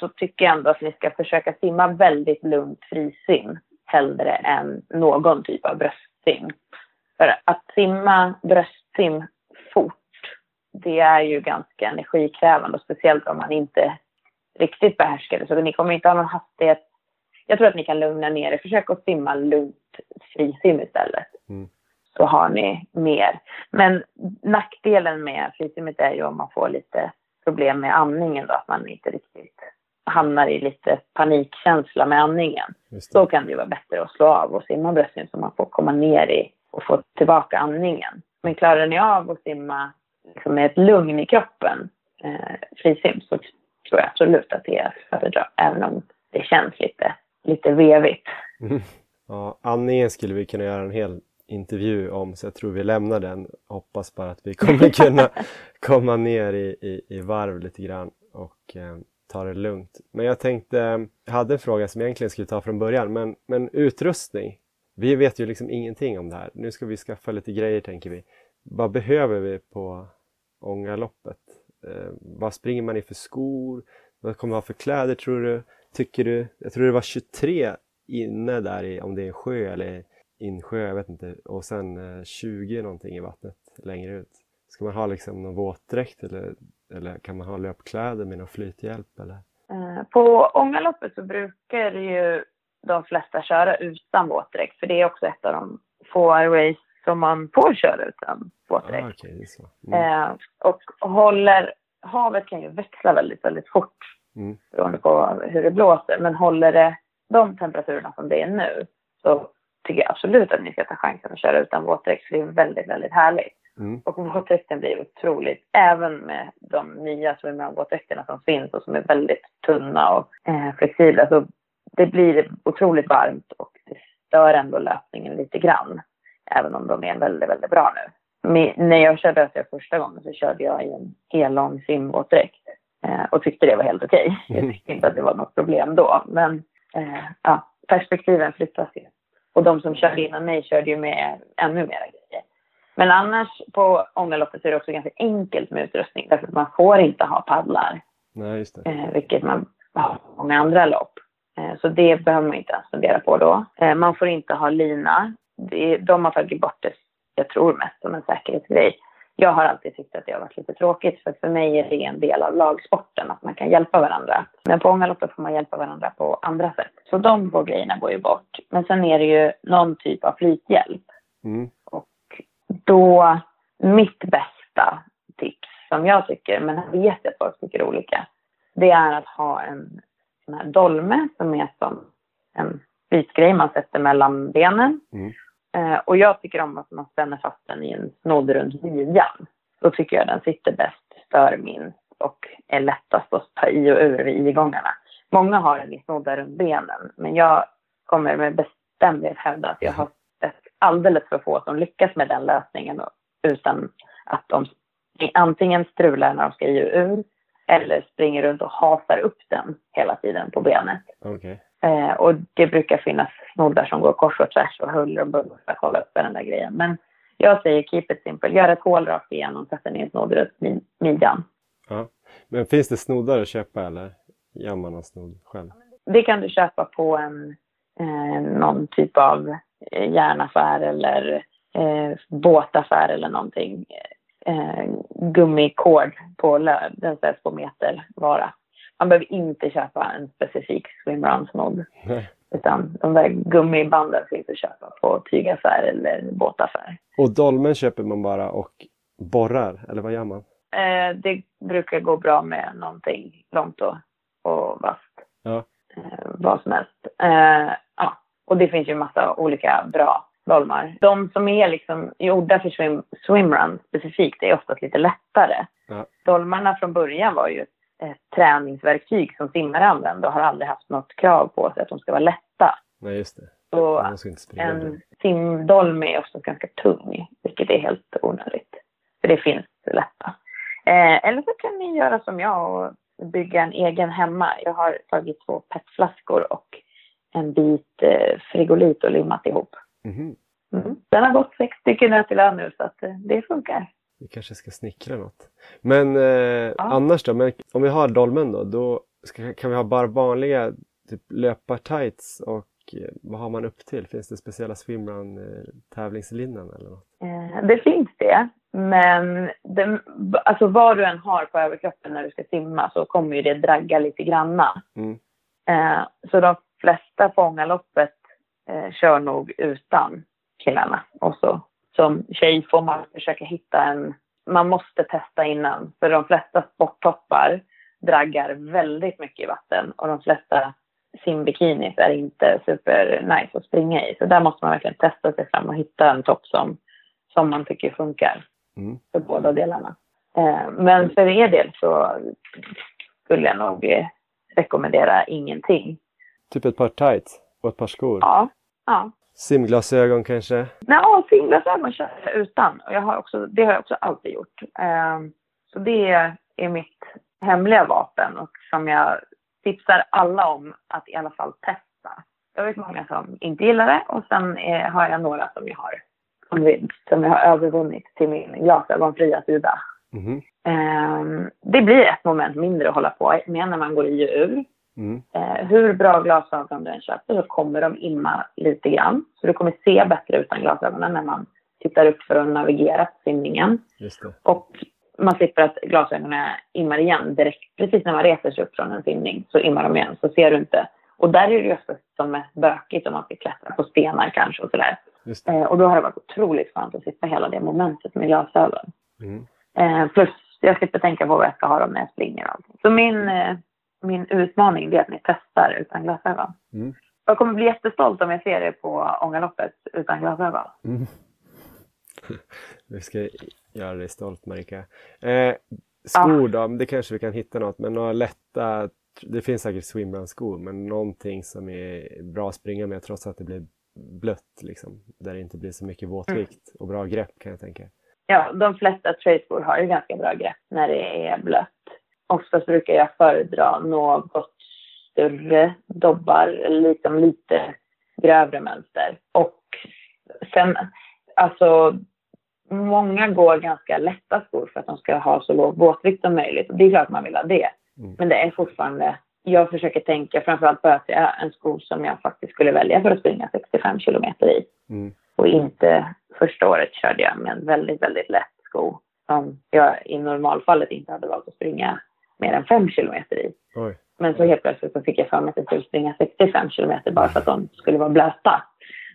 så tycker jag ändå att ni ska försöka simma väldigt lugnt frisim hellre än någon typ av bröstsim. För att simma bröstsim fort det är ju ganska energikrävande, och speciellt om man inte riktigt behärskar det. Så ni kommer inte ha någon hastighet. Jag tror att ni kan lugna ner er. Försök att simma lugnt frisim istället. Mm. Så har ni mer. Men nackdelen med frisimmet är ju om man får lite problem med andningen då, att man inte riktigt hamnar i lite panikkänsla med andningen. Då kan det ju vara bättre att slå av och simma bröstsim så man får komma ner i och få tillbaka andningen. Men klarar ni av att simma liksom med ett lugn i kroppen, eh, frisim, så tror jag absolut att det är att föredra, även om det känns lite, lite vevigt. Mm. Ja, andningen skulle vi kunna göra en hel intervju om, så jag tror vi lämnar den. Hoppas bara att vi kommer kunna komma ner i, i, i varv lite grann och eh, ta det lugnt. Men jag tänkte, jag hade en fråga som jag egentligen skulle ta från början, men, men utrustning. Vi vet ju liksom ingenting om det här. Nu ska vi skaffa lite grejer tänker vi. Vad behöver vi på Ångaloppet? Eh, vad springer man i för skor? Vad kommer man ha för kläder tror du? Tycker du? Jag tror det var 23 inne där i, om det är en sjö eller insjö, jag vet inte. Och sen eh, 20 någonting i vattnet längre ut. Ska man ha liksom någon våtdräkt eller, eller kan man ha löpkläder med någon flythjälp eller? Eh, på Ångaloppet så brukar ju de flesta köra utan våtdräkt för det är också ett av de få race som man får köra utan våtdräkt. Ah, okay, mm. eh, och håller, havet kan ju växla väldigt, väldigt fort mm. beroende på hur det blåser. Men håller det de temperaturerna som det är nu så tycker jag absolut att ni ska ta chansen att köra utan våtdräkt för det är väldigt, väldigt härligt. Mm. Och våtdräkten blir otroligt, även med de nya swimrun-våtdräkterna som finns och som är väldigt tunna och eh, flexibla, så det blir otroligt varmt och det stör ändå löpningen lite grann. Även om de är väldigt, väldigt bra nu. Men, när jag körde ÖSE första gången så körde jag i en hellång simvåtdräkt eh, och tyckte det var helt okej. Okay. Jag tyckte inte att det var något problem då. Men eh, ja, perspektiven flyttas ju. Och de som körde innan mig körde ju med ännu mer grejer. Men annars på ångaloppet så är det också ganska enkelt med utrustning därför att man får inte ha paddlar. Nej, just det. Eh, vilket man har många andra lopp. Eh, så det behöver man inte ens fundera på då. Eh, man får inte ha lina. Det, de har tagit bort det, jag tror mest som en säkerhetsgrej. Jag har alltid tyckt att det har varit lite tråkigt för för mig är det en del av lagsporten att man kan hjälpa varandra. Men på ångaloppet får man hjälpa varandra på andra sätt. Så de två grejerna går ju bort. Men sen är det ju någon typ av flythjälp. Mm. Och då, mitt bästa tips som jag tycker, men här vet jag att folk tycker olika, det är att ha en sån här dolme som är som en flytgrej man sätter mellan benen. Mm. Eh, och jag tycker om att man spänner fast den i en snodd runt midjan. Då tycker jag den sitter bäst, stör minst och är lättast att ta i och ur vid igångarna. Många har den i snoddar runt benen, men jag kommer med bestämdhet hävda att jag har sett alldeles för få som lyckas med den lösningen utan att de antingen strular när de ska i och ur eller springer runt och hasar upp den hela tiden på benet. Okay. Eh, och det brukar finnas snoddar som går kors och tvärs och huller och buller för att hålla uppe den där grejen. Men jag säger keep it simple. Gör ett hål rakt igenom, sätt en snodd runt midjan. Ja. Men finns det snoddar att köpa eller gör man en snodd själv? Det kan du köpa på en, eh, någon typ av järnaffär eller eh, båtaffär eller någonting. Eh, gummikord på lö- den säljs på meter vara. Man behöver inte köpa en specifik swimrun-snodd. Utan de där gummibanden finns att köpa på tygaffär eller båtaffär. Och dolmen köper man bara och borrar, eller vad gör man? Eh, det brukar gå bra med någonting långt och, och vasst. Ja. Eh, vad som helst. Eh, ja. Och det finns ju massa olika bra dolmar. De som är liksom gjorda för swim, swimrun specifikt är oftast lite lättare. Ja. Dolmarna från början var ju ett träningsverktyg som simmare använde och har aldrig haft något krav på sig att de ska vara lätta. Nej, just det. Så en simdolm är oftast ganska tung, vilket är helt onödigt. För det finns lätta. Eh, eller så kan ni göra som jag och bygga en egen hemma. Jag har tagit två petflaskor och en bit eh, frigolit och limmat ihop. Mhm. Mm. Den har gått sex stycken till nu så att eh, det funkar. Vi kanske ska snickra något. Men eh, annars då? Men om vi har dolmen då, då ska, kan vi ha bara vanliga typ löpartights och eh, vad har man upp till? Finns det speciella swimrun eh, tävlingslinnen eller något? Eh, det finns det, men det, alltså vad du än har på överkroppen när du ska simma så kommer ju det dragga lite granna. Mm. Eh, så de flesta på ångaloppet eh, kör nog utan killarna. Och så som tjej får man försöka hitta en... Man måste testa innan, för de flesta sporttoppar draggar väldigt mycket i vatten och de flesta simbikinis är inte super nice att springa i. Så där måste man verkligen testa sig fram och hitta en topp som, som man tycker funkar Mm. för båda delarna. Eh, men för er del så skulle jag nog eh, rekommendera ingenting. Typ ett par tights och ett par skor. Ja, ja. Simglasögon kanske? Nej, simglasögon kör jag utan. Och jag har också, det har jag också alltid gjort. Eh, så det är mitt hemliga vapen och som jag tipsar alla om att i alla fall testa. Jag vet många som inte gillar det och sen har jag några som jag har, som, jag har övervunnit till min glasögonfria sida. Eh, det blir ett moment mindre att hålla på med när man går i och ur. Mm. Eh, hur bra glasögon du än köper så kommer de imma lite grann. Så du kommer se bättre utan glasögonen när man tittar upp för att navigera på simningen. Och man slipper att glasögonen immar igen direkt. Precis när man reser sig upp från en simning så immar de igen. Så ser du inte. Och där är det ju ofta som mest bökigt om man ska klättra på stenar kanske och sådär. Eh, och då har det varit otroligt skönt att slippa hela det momentet med glasögon. Mm. Eh, plus jag slipper tänka på vad jag ska ha dem när jag springer och allting. Så min, eh, min utmaning är att ni testar utan glasögon. Mm. Jag kommer bli jättestolt om jag ser er på Ångaloppet utan glasögon. Mm. Vi ska göra dig stolt Marika. Eh, skor då, det kanske vi kan hitta något, men några lätta, det finns säkert swimrun-skor, men någonting som är bra att springa med trots att det blir blött liksom, där det inte blir så mycket våtvikt och bra grepp kan jag tänka. Ja, de flesta trailskor har ju ganska bra grepp när det är blött. Oftast brukar jag föredra något större dobbar, liksom lite grövre mönster. Och sen, alltså många går ganska lätta skor för att de ska ha så låg våtvikt som möjligt. Det är klart man vill ha det. Mm. Men det är fortfarande, jag försöker tänka framförallt på att det är en sko som jag faktiskt skulle välja för att springa 65 kilometer i. Mm. Och inte, första året körde jag med en väldigt, väldigt lätt sko som jag i normalfallet inte hade valt att springa mer än 5 kilometer i. Oj. Men så helt plötsligt så fick jag för mig att jag skulle springa 65 kilometer bara för att de skulle vara blöta.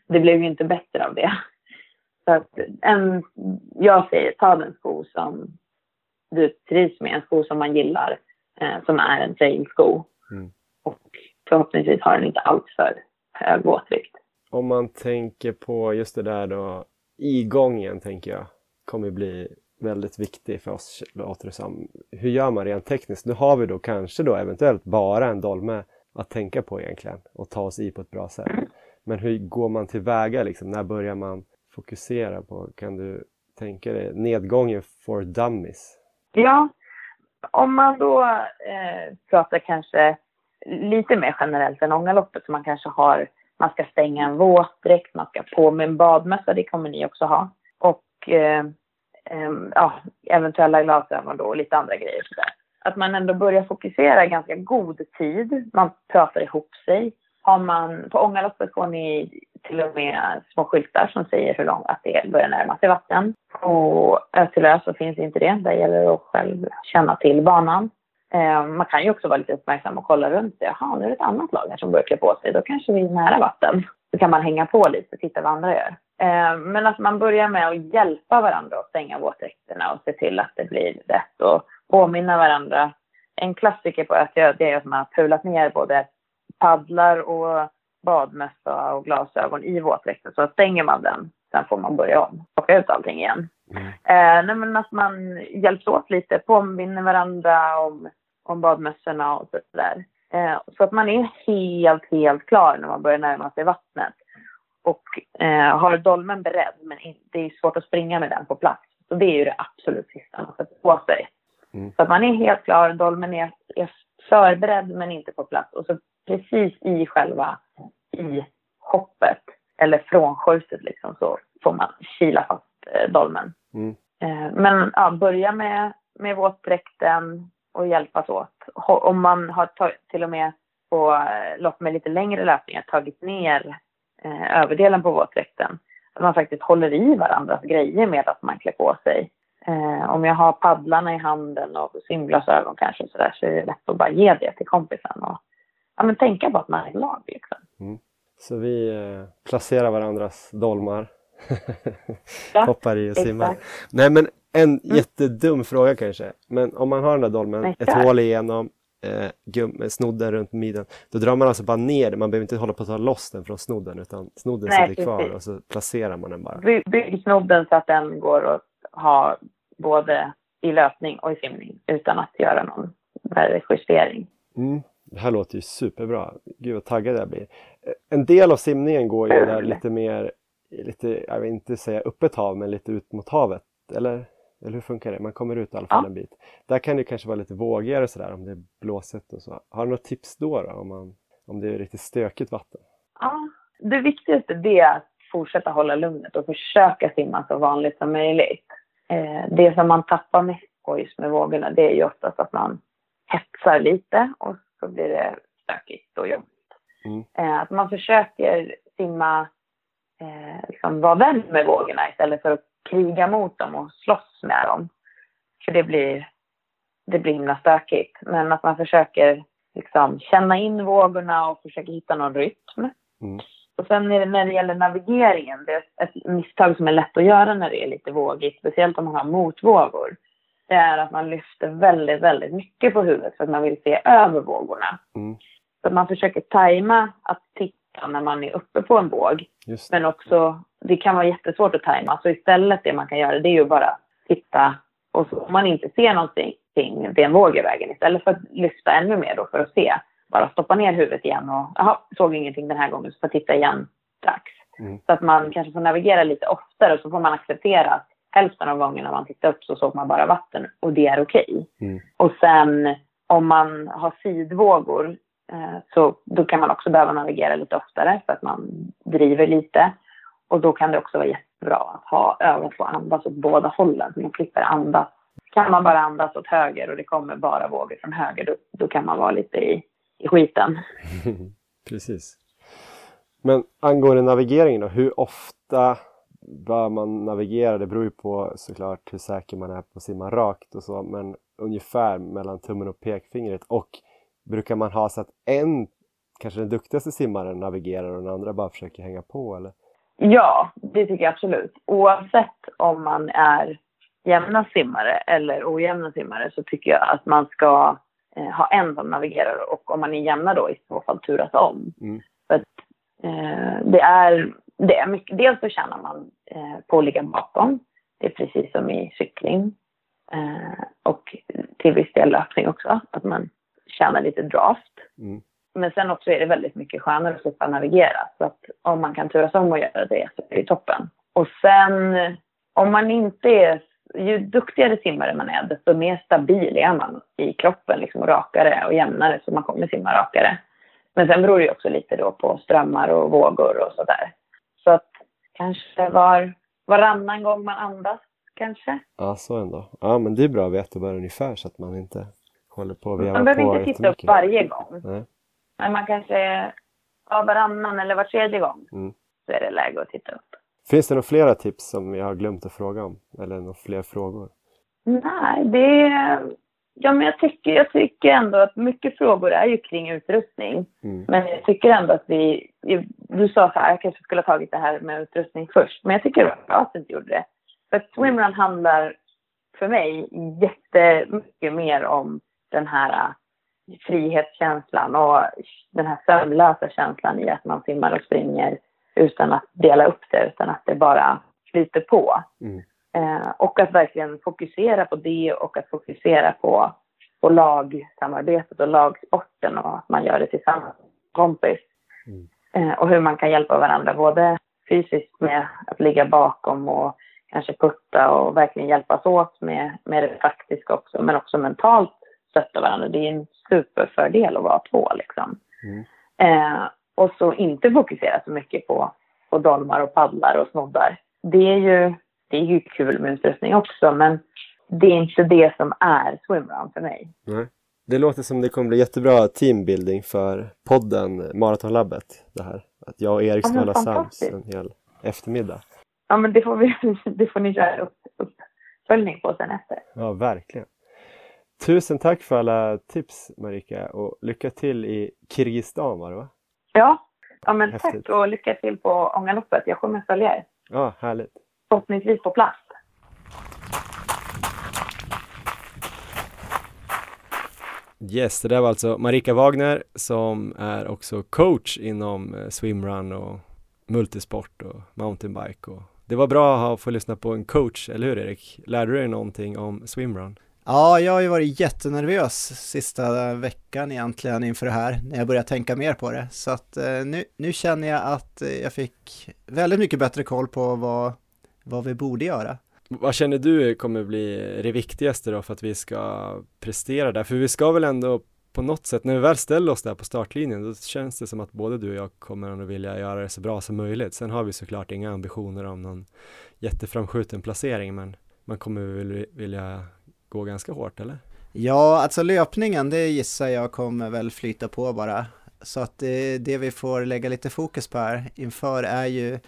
Det blev ju inte bättre av det. Så att en, jag säger ta den sko som du trivs med, en sko som man gillar, eh, som är en trailsko. Mm. Och förhoppningsvis har den inte alltför hög våtvikt. Om man tänker på just det där då, igången tänker jag kommer bli väldigt viktig för oss låter det som. Hur gör man rent tekniskt? Nu har vi då kanske då eventuellt bara en dolme att tänka på egentligen och ta oss i på ett bra sätt. Men hur går man tillväga liksom? När börjar man fokusera på? Kan du tänka dig nedgången for dummies? Ja, om man då eh, pratar kanske lite mer generellt än Ångaloppet, så man kanske har, man ska stänga en våtdräkt, man ska på med en badmössa, det kommer ni också ha. Och eh, Ehm, ja, eventuella glasögon då och lite andra grejer. Så där. Att man ändå börjar fokusera i ganska god tid, man pratar ihop sig. Har man, på Ångaloppet får ni till och med små skyltar som säger hur långt att det börjar närma sig vatten. På Ötilö så finns inte det. Där gäller det att själv känna till banan. Eh, man kan ju också vara lite uppmärksam och kolla runt sig. Jaha, nu är det ett annat lag här som börjar klä på sig. Då kanske vi är nära vatten. Då kan man hänga på lite och titta vad andra gör. Eh, men att man börjar med att hjälpa varandra att stänga våtdräkterna och se till att det blir rätt och påminna varandra. En klassiker på Ötjö det är att man har pulat ner både paddlar och badmössa och glasögon i våtdräkten. Så stänger man den, sen får man börja om. Plocka ut allting igen. Mm. Eh, nej, men att man hjälps åt lite, påminner varandra om, om badmössorna och sådär. Eh, så att man är helt, helt klar när man börjar närma sig vattnet. Och eh, har dolmen beredd, men det är svårt att springa med den på plats. Så det är ju det absolut sista man sätter på sig. Mm. Så att man är helt klar, dolmen är, är förberedd men inte på plats. Och så precis i själva i hoppet eller från skjutet liksom så får man kila fast eh, dolmen. Mm. Eh, men ja, börja med, med våtdräkten och hjälpas åt. Om man har till och med på eh, lopp med lite längre löpningar tagit ner eh, överdelen på våtdräkten. Att man faktiskt håller i varandras grejer med att man klär på sig. Eh, om jag har paddlarna i handen och simglasögon kanske så, där, så är det lätt att bara ge det till kompisen och ja, men tänka på att man är lag. Liksom. Mm. Så vi eh, placerar varandras dolmar, ja, hoppar i och simmar. Nej men en mm. jättedum fråga kanske, men om man har den där dolmen, Nej, ett hål igenom, eh, gum, snodden runt midjan, då drar man alltså bara ner man behöver inte hålla på att ta loss den från snodden utan snodden Nej, sitter kvar och så placerar man den bara. Bygg snodden så att den går att ha både i löpning och i simning utan att göra någon justering. Mm. Det här låter ju superbra. Gud vad taggad jag blir. En del av simningen går ju där lite mer, lite, jag vill inte säga öppet hav, men lite ut mot havet. Eller, eller hur funkar det? Man kommer ut i alla fall ja. en bit. Där kan det kanske vara lite vågigare sådär om det är blåsigt och så. Har du något tips då, då om, man, om det är riktigt stökigt vatten? Ja, det viktigaste det är att fortsätta hålla lugnet och försöka simma så vanligt som möjligt. Eh, det som man tappar mest på just med vågorna det är ju oftast att man hetsar lite och så blir det stökigt och jobbigt. Mm. Eh, att man försöker simma, eh, liksom vara vän med vågorna istället för att kriga mot dem och slåss med dem. För det blir, det blir himla stökigt. Men att man försöker liksom känna in vågorna och försöker hitta någon rytm. Mm. Och sen det, när det gäller navigeringen, det är ett misstag som är lätt att göra när det är lite vågigt, speciellt om man har motvågor det är att man lyfter väldigt, väldigt mycket på huvudet för att man vill se över vågorna. Mm. Så man försöker tajma att titta när man är uppe på en våg. Men också, det kan vara jättesvårt att tajma. Så istället det man kan göra det är ju bara titta och så, om man inte ser någonting, det är en våg i vägen. Istället för att lyfta ännu mer då för att se, bara stoppa ner huvudet igen och jaha, såg ingenting den här gången så får jag titta igen strax. Mm. Så att man kanske får navigera lite oftare och så får man acceptera att hälften av gångerna man tittar upp så såg man bara vatten och det är okej. Mm. Och sen om man har sidvågor Eh, så då kan man också behöva navigera lite oftare för att man driver lite. Och då kan det också vara jättebra att ha ögon på att andas åt båda hållen. Så man slipper andas. Kan man bara andas åt höger och det kommer bara vågor från höger då, då kan man vara lite i, i skiten. Precis. Men angående navigeringen då, hur ofta bör man navigera? Det beror ju på såklart hur säker man är på att simma rakt och så, men ungefär mellan tummen och pekfingret. Och brukar man ha så att en, kanske den duktigaste simmaren navigerar och den andra bara försöker hänga på eller? Ja, det tycker jag absolut. Oavsett om man är jämna simmare eller ojämna simmare så tycker jag att man ska eh, ha en som navigerar och om man är jämna då i så fall turas om. Mm. För att, eh, det, är, det är mycket, dels så tjänar man eh, på att ligga bakom. Det är precis som i cykling. Eh, och till viss del löpning också, att man tjänar lite draft. Mm. Men sen också är det väldigt mycket skönare att slippa navigera. Så att om man kan turas om att göra det så är det toppen. Och sen om man inte är, ju duktigare simmare man är desto mer stabil är man i kroppen liksom rakare och jämnare så man kommer simma rakare. Men sen beror det också lite då på strömmar och vågor och sådär. Så att kanske var, varannan gång man andas kanske. Ja, så ändå. Ja, men det är bra att veta bara ungefär så att man inte håller på vevar Man behöver inte titta upp varje gång. Nej. Men man kanske, ja, varannan eller var tredje gång Mm. så är det läge att titta upp. Finns det några flera tips som jag har glömt att fråga om? Eller några fler frågor? Nej, det Ja, men jag tycker, jag tycker ändå att mycket frågor är ju kring utrustning. Mm. Men jag tycker ändå att vi... Du sa så här, jag kanske skulle ha tagit det här med utrustning först. Men jag tycker det var bra att du inte gjorde det. För att swimrun handlar för mig jättemycket mer om den här äh, frihetskänslan och den här sömnlösa känslan i att man simmar och springer utan att dela upp det, utan att det bara flyter på. Mm. Eh, och att verkligen fokusera på det och att fokusera på, på lagsamarbetet och lagsporten och att man gör det tillsammans med kompis. Mm. Eh, och hur man kan hjälpa varandra både fysiskt med att ligga bakom och kanske putta och verkligen hjälpas åt med, med det faktiska också, men också mentalt stötta varandra. Det är en superfördel att vara två liksom. Mm. Eh, och så inte fokusera så mycket på, på dolmar och paddlar och snoddar. Det är ju det är ju kul med utrustning också, men det är inte det som är swimrun för mig. Nej. Det låter som det kommer bli jättebra teambuilding för podden Maratonlabbet. Det här. Att jag och Erik ska Ja, hålla sams en hel eftermiddag. Ja, men det får, vi, det får ni köra upp, uppföljning på sen efter. Ja, verkligen. Tusen tack för alla tips Marika och lycka till i Kirgizistan var det va? Ja, ja men Häftigt. tack och lycka till på Ångaloppet. Jag kommer följa er. Ja, härligt. Förhoppningsvis på plats. Yes, det där var alltså Marika Wagner som är också coach inom eh, swimrun och multisport och mountainbike och det var bra att få lyssna på en coach, eller hur Erik? Lärde du dig någonting om swimrun? Ja, jag har ju varit jättenervös sista veckan egentligen inför det här, när jag började tänka mer på det. Så att eh, nu, nu känner jag att jag fick väldigt mycket bättre koll på vad, vad vi borde göra. Vad känner du kommer bli det viktigaste då för att vi ska prestera där? För vi ska väl ändå på något sätt, när vi väl ställer oss där på startlinjen, då känns det som att både du och jag kommer att vilja göra det så bra som möjligt. Sen har vi såklart inga ambitioner om någon jätteframskjuten placering, men man kommer väl vilja gå ganska hårt, eller? Ja, alltså löpningen, det gissar jag kommer väl flyta på bara. Så att det, det vi får lägga lite fokus på här inför är ju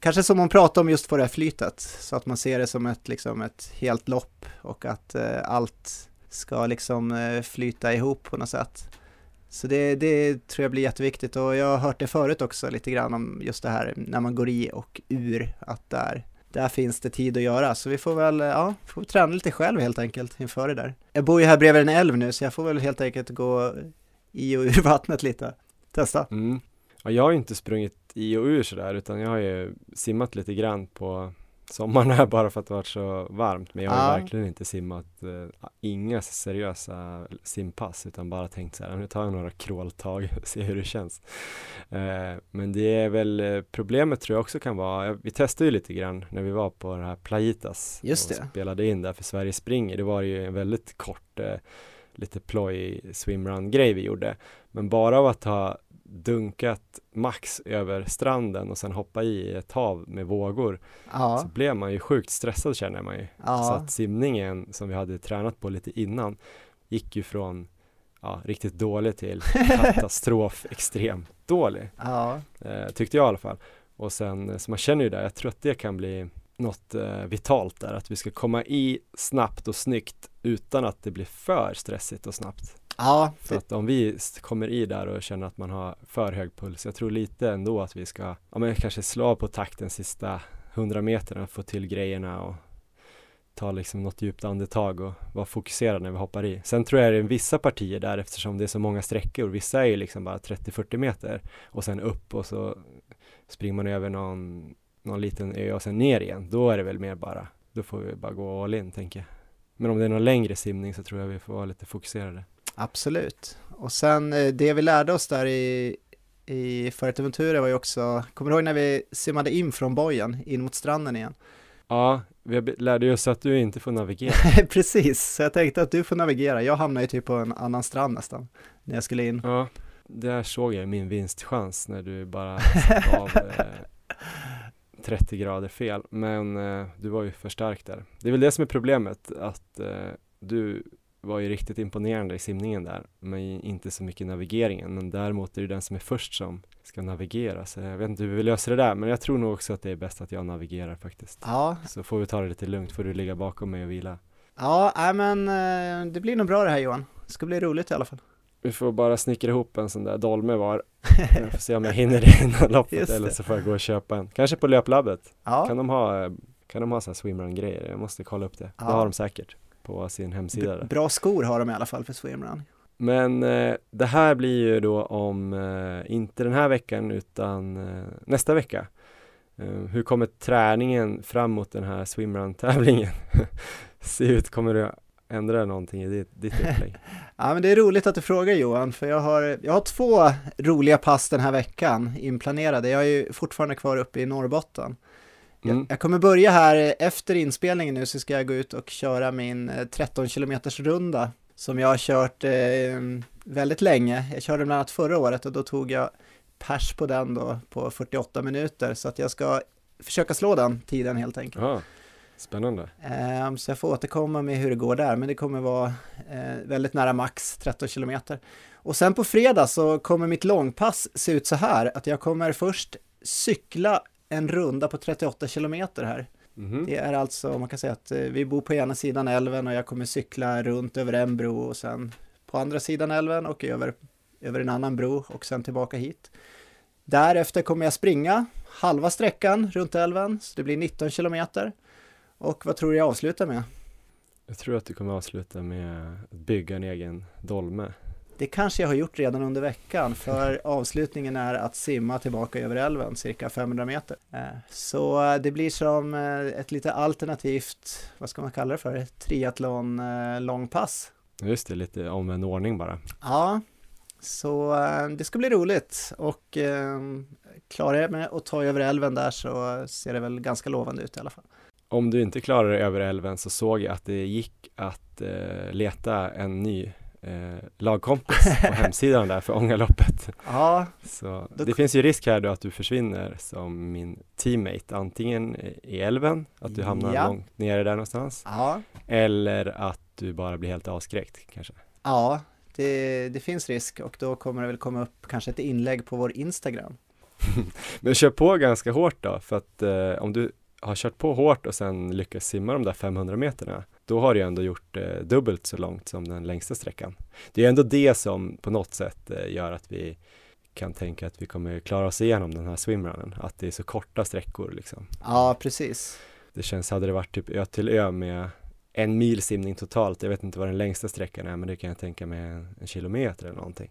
kanske som hon pratar om just på det här flytet, så att man ser det som ett, liksom ett helt lopp och att eh, allt ska liksom eh, flyta ihop på något sätt. Så det, det tror jag blir jätteviktigt och jag har hört det förut också lite grann om just det här när man går i och ur, att där, där finns det tid att göra. Så vi får väl, eh, ja, får träna lite själv helt enkelt inför det där. Jag bor ju här bredvid en älv nu så jag får väl helt enkelt gå i och ur vattnet lite. Testa. Mm. Ja, jag har ju inte sprungit i och ur sådär, utan jag har ju simmat lite grann på sommaren här bara för att det varit så varmt. Men jag har Ja. verkligen inte simmat eh, inga seriösa simpass utan bara tänkt så här, nu tar jag några crawltag och ser hur det känns. Eh, men det är väl eh, problemet tror jag också kan vara, vi testade ju lite grann när vi var på det här Playitas Just och det. spelade in där för Sverige springer. Det var ju en väldigt kort, eh, lite ploj swimrun grej vi gjorde. Men bara av att ha dunkat max över stranden och sen hoppa i ett hav med vågor så Ja, blev man ju sjukt stressad känner man ju. Så ja, att simningen som vi hade tränat på lite innan gick ju från ja, riktigt dålig till katastrof extremt dålig. ja, Eh, tyckte jag i alla fall. Och sen, eh, så man känner ju det, jag tror att det kan bli något eh, vitalt där, att vi ska komma i snabbt och snyggt utan att det blir för stressigt och snabbt. ja, För att om vi kommer i där och känner att man har för hög puls, jag tror lite ändå att vi ska, ja men kanske slå på takten sista 100 meterna, få till grejerna och ta liksom något djupt andetag och vara fokuserad när vi hoppar i. Sen tror jag det är vissa partier där eftersom det är så många sträckor, vissa är ju liksom bara 30-40 meter och sen upp och så springer man över någon, någon liten ö och sen ner igen. Då är det väl mer bara, då får vi bara gå all in tänker jag. Men om det är någon längre simning så tror jag vi får vara lite fokuserade. absolut. Och sen eh, det vi lärde oss där i, i Fuerteventura var ju också, kommer du ihåg när vi simmade in från bojen in mot stranden igen? Ja, vi lärde oss att du inte får navigera. Precis, så jag tänkte att du får navigera. Jag hamnade ju typ på en annan strand nästan, när jag skulle in. Ja, där såg jag min vinstchans när du bara satte av eh, 30 grader fel. Men eh, du var ju för stark där. Det är väl det som är problemet, att eh, du var ju riktigt imponerande i simningen där, men inte så mycket i navigeringen. Men däremot är det den som är först som ska navigera. Så jag vet inte hur vi löser det där, men jag tror nog också att det är bäst att jag navigerar faktiskt. Ja, Så får vi ta det lite lugnt, får du ligga bakom mig och vila. ja, nej, men eh, det blir nog bra det här Johan. Det ska bli roligt i alla fall. Vi får bara snickra ihop en sån där dolme var. Jag får se om jag hinner det innan loppet eller så får jag gå och köpa en. Kanske på löplabbet. Ja, Kan de ha, kan de ha så här swimrun-grejer? Jag måste kolla upp det. Ja. Det har de säkert på sin hemsida. b- bra skor har de i alla fall för swimrun. Men eh, det här blir ju då om, eh, inte den här veckan utan eh, nästa vecka. Eh, hur kommer träningen fram mot den här swimrun-tävlingen se ut? Kommer du ändra någonting i ditt, ditt upplägg? Ja, men det är roligt att du frågar Johan, för jag har, jag har två roliga pass den här veckan inplanerade. Jag är ju fortfarande kvar uppe i Norrbotten. Mm. Jag, jag kommer börja här efter inspelningen nu så ska jag gå ut och köra min eh, 13 kilometers runda som jag har kört eh, väldigt länge. Jag körde bland annat förra året och då tog jag pers på den då på 48 minuter så att jag ska försöka slå den tiden helt enkelt. Ja, spännande. Ehm, Så jag får återkomma med hur det går där, men det kommer vara eh, väldigt nära max 13 kilometer. Och sen på fredag så kommer mitt långpass se ut så här, att jag kommer först cykla en runda på 38 kilometer här. Mhm. Det är alltså, man kan säga att eh, vi bor på ena sidan älven och jag kommer cykla runt över en bro och sen på andra sidan älven och över, över en annan bro och sen tillbaka hit. Därefter kommer jag springa halva sträckan runt älven, så det blir 19 kilometer. Och vad tror du jag avslutar med? Jag tror att du kommer avsluta med att bygga en egen dolme. Det kanske jag har gjort redan under veckan, för avslutningen är att simma tillbaka över älven, cirka 500 meter. Eh, Så det blir som eh, ett lite alternativt, vad ska man kalla det för, triathlon eh, långpass. Just det, lite omvänd ordning bara. Ja, så eh, det ska bli roligt och eh, klarar jag mig att ta över älven där så ser det väl ganska lovande ut i alla fall. Om du inte klarar dig över älven så såg jag att det gick att eh, leta en ny eh, lagkompis på hemsidan där för Ångaloppet. Ja, Så Då- det finns ju risk här då att du försvinner som min teammate, antingen i älven, att du hamnar Ja. långt nere där någonstans, ja, eller att du bara blir helt avskräckt kanske. ja, det, det finns risk och då kommer det väl komma upp kanske ett inlägg på vår Instagram. Men kör på ganska hårt då, för att eh, om du har kört på hårt och sen lyckas simma de där 500 meterna, då har du ändå gjort eh, dubbelt så långt som den längsta sträckan. Det är ändå det som på något sätt eh, gör att vi kan tänka att vi kommer klara oss igenom den här swimrunnen, att det är så korta sträckor liksom. Ja, precis. Det känns, hade det varit typ ö till ö med en mil simning totalt, jag vet inte vad den längsta sträckan är, men det kan jag tänka mig en, en kilometer eller någonting.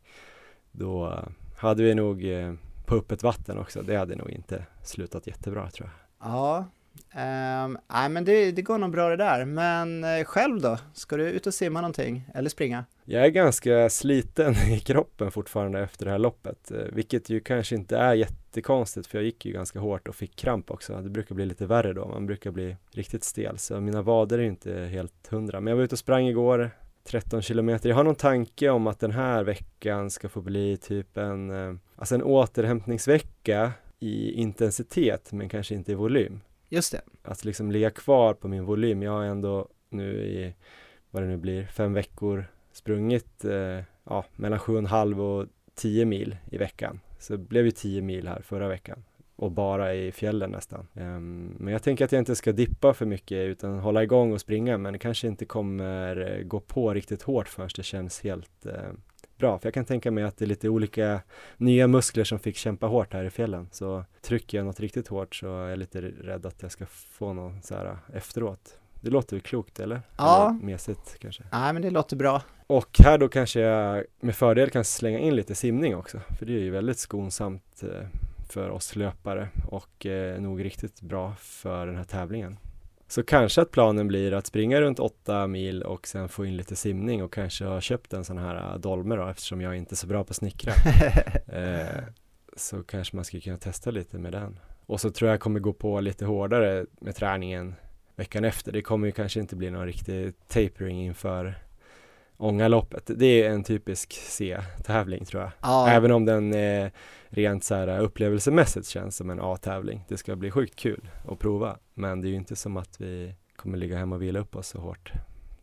Då hade vi nog eh, på öppet vatten också, det hade nog inte slutat jättebra tror jag. Ja, Um, nej men det, det går nog bra det där, men uh, själv då? Ska du ut och simma någonting eller springa? Jag är ganska sliten i kroppen fortfarande efter det här loppet, uh, vilket ju kanske inte är jättekonstigt för jag gick ju ganska hårt och fick kramp också. Det brukar bli lite värre då, man brukar bli riktigt stel så mina vader är inte helt hundra. Men jag var ute och sprang igår, 13 kilometer. Jag har någon tanke om att den här veckan ska få bli typ en, uh, alltså en återhämtningsvecka i intensitet men kanske inte i volym. Just det. Att liksom ligga kvar på min volym. Jag har ändå nu i, vad det nu blir, fem veckor sprungit eh, ja, mellan sju och en halv och tio mil i veckan. Så det blev ju tio mil här förra veckan och bara i fjällen nästan. Um, men jag tänker att jag inte ska dippa för mycket utan hålla igång och springa men kanske inte kommer gå på riktigt hårt förrän det känns helt uh, bra. För jag kan tänka mig att det är lite olika nya muskler som fick kämpa hårt här i fjällen. Så trycker jag något riktigt hårt så är jag lite rädd att jag ska få någon så här äh, efteråt. Det låter väl klokt eller? Ja. Eller mesigt kanske. Nej men det låter bra. Och här då kanske jag med fördel kan slänga in lite simning också. För det är ju väldigt skonsamt äh, för oss löpare och eh, nog riktigt bra för den här tävlingen. Så kanske att planen blir att springa runt åtta mil och sen få in lite simning och kanske ha köpt en sån här äh, dolme då eftersom jag inte är så bra på att snickra. eh, så kanske man skulle kunna testa lite med den. Och så tror jag kommer gå på lite hårdare med träningen veckan efter. Det kommer ju kanske inte bli någon riktig tapering inför Ångaloppet. Det är en typisk C-tävling tror jag. Ja. Även om den eh, rent så här upplevelsemässigt känns som en A-tävling. Det ska bli sjukt kul att prova. Men det är ju inte som att vi kommer ligga hemma och vila upp oss så hårt.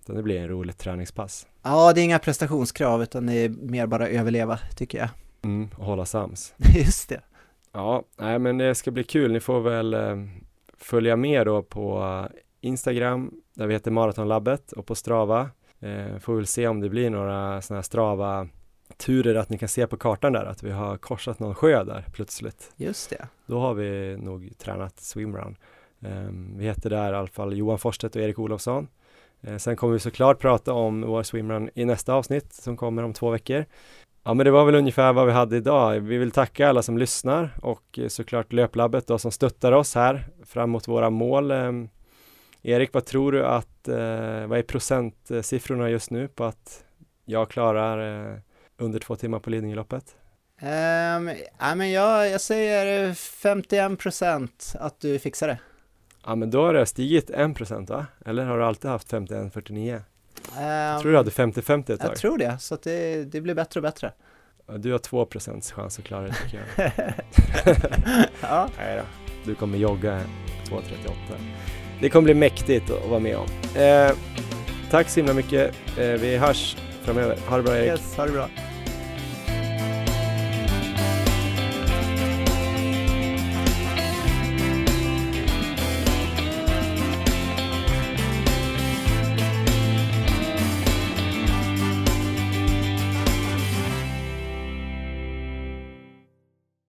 Utan det blir en roligt träningspass. Ja, det är inga prestationskrav utan det är mer bara överleva tycker jag. Mm, och hålla sams. Just det. Ja, nej men det ska bli kul. Ni får väl eh, följa med då på Instagram där vi heter Maratonlabbet och på Strava. Eh, får väl se om det blir några sådana här Strava turer att ni kan se på kartan där att vi har korsat någon sjö där plötsligt. Just det. Då har vi nog tränat swimrun. Um, vi heter där i alla fall Johan Forstedt och Erik Olofsson. Uh, sen kommer vi såklart prata om vår swimrun i nästa avsnitt som kommer om två veckor. Ja men det var väl ungefär vad vi hade idag. Vi vill tacka alla som lyssnar och uh, såklart Löplabbet då som stöttar oss här fram mot våra mål. Erik, vad tror du att, uh, vad är procentsiffrorna just nu på att jag klarar under två timmar på Lidingöloppet? Um, ja, men jag, jag säger 51 procent att du fixar det. Ja men då har det stigit 1 procent va? Eller har du alltid haft 51-49? Um, jag tror du hade 50-50 ett tag? Jag tror det, så det, det blir bättre och bättre. Du har 2 procents chans att klara det tycker jag. ja. Nej då, du kommer jogga 2.38. Det kommer bli mäktigt att vara med om. Eh, tack så himla mycket. Eh, vi hörs framöver. Ha det bra Erik. Yes, ha det bra.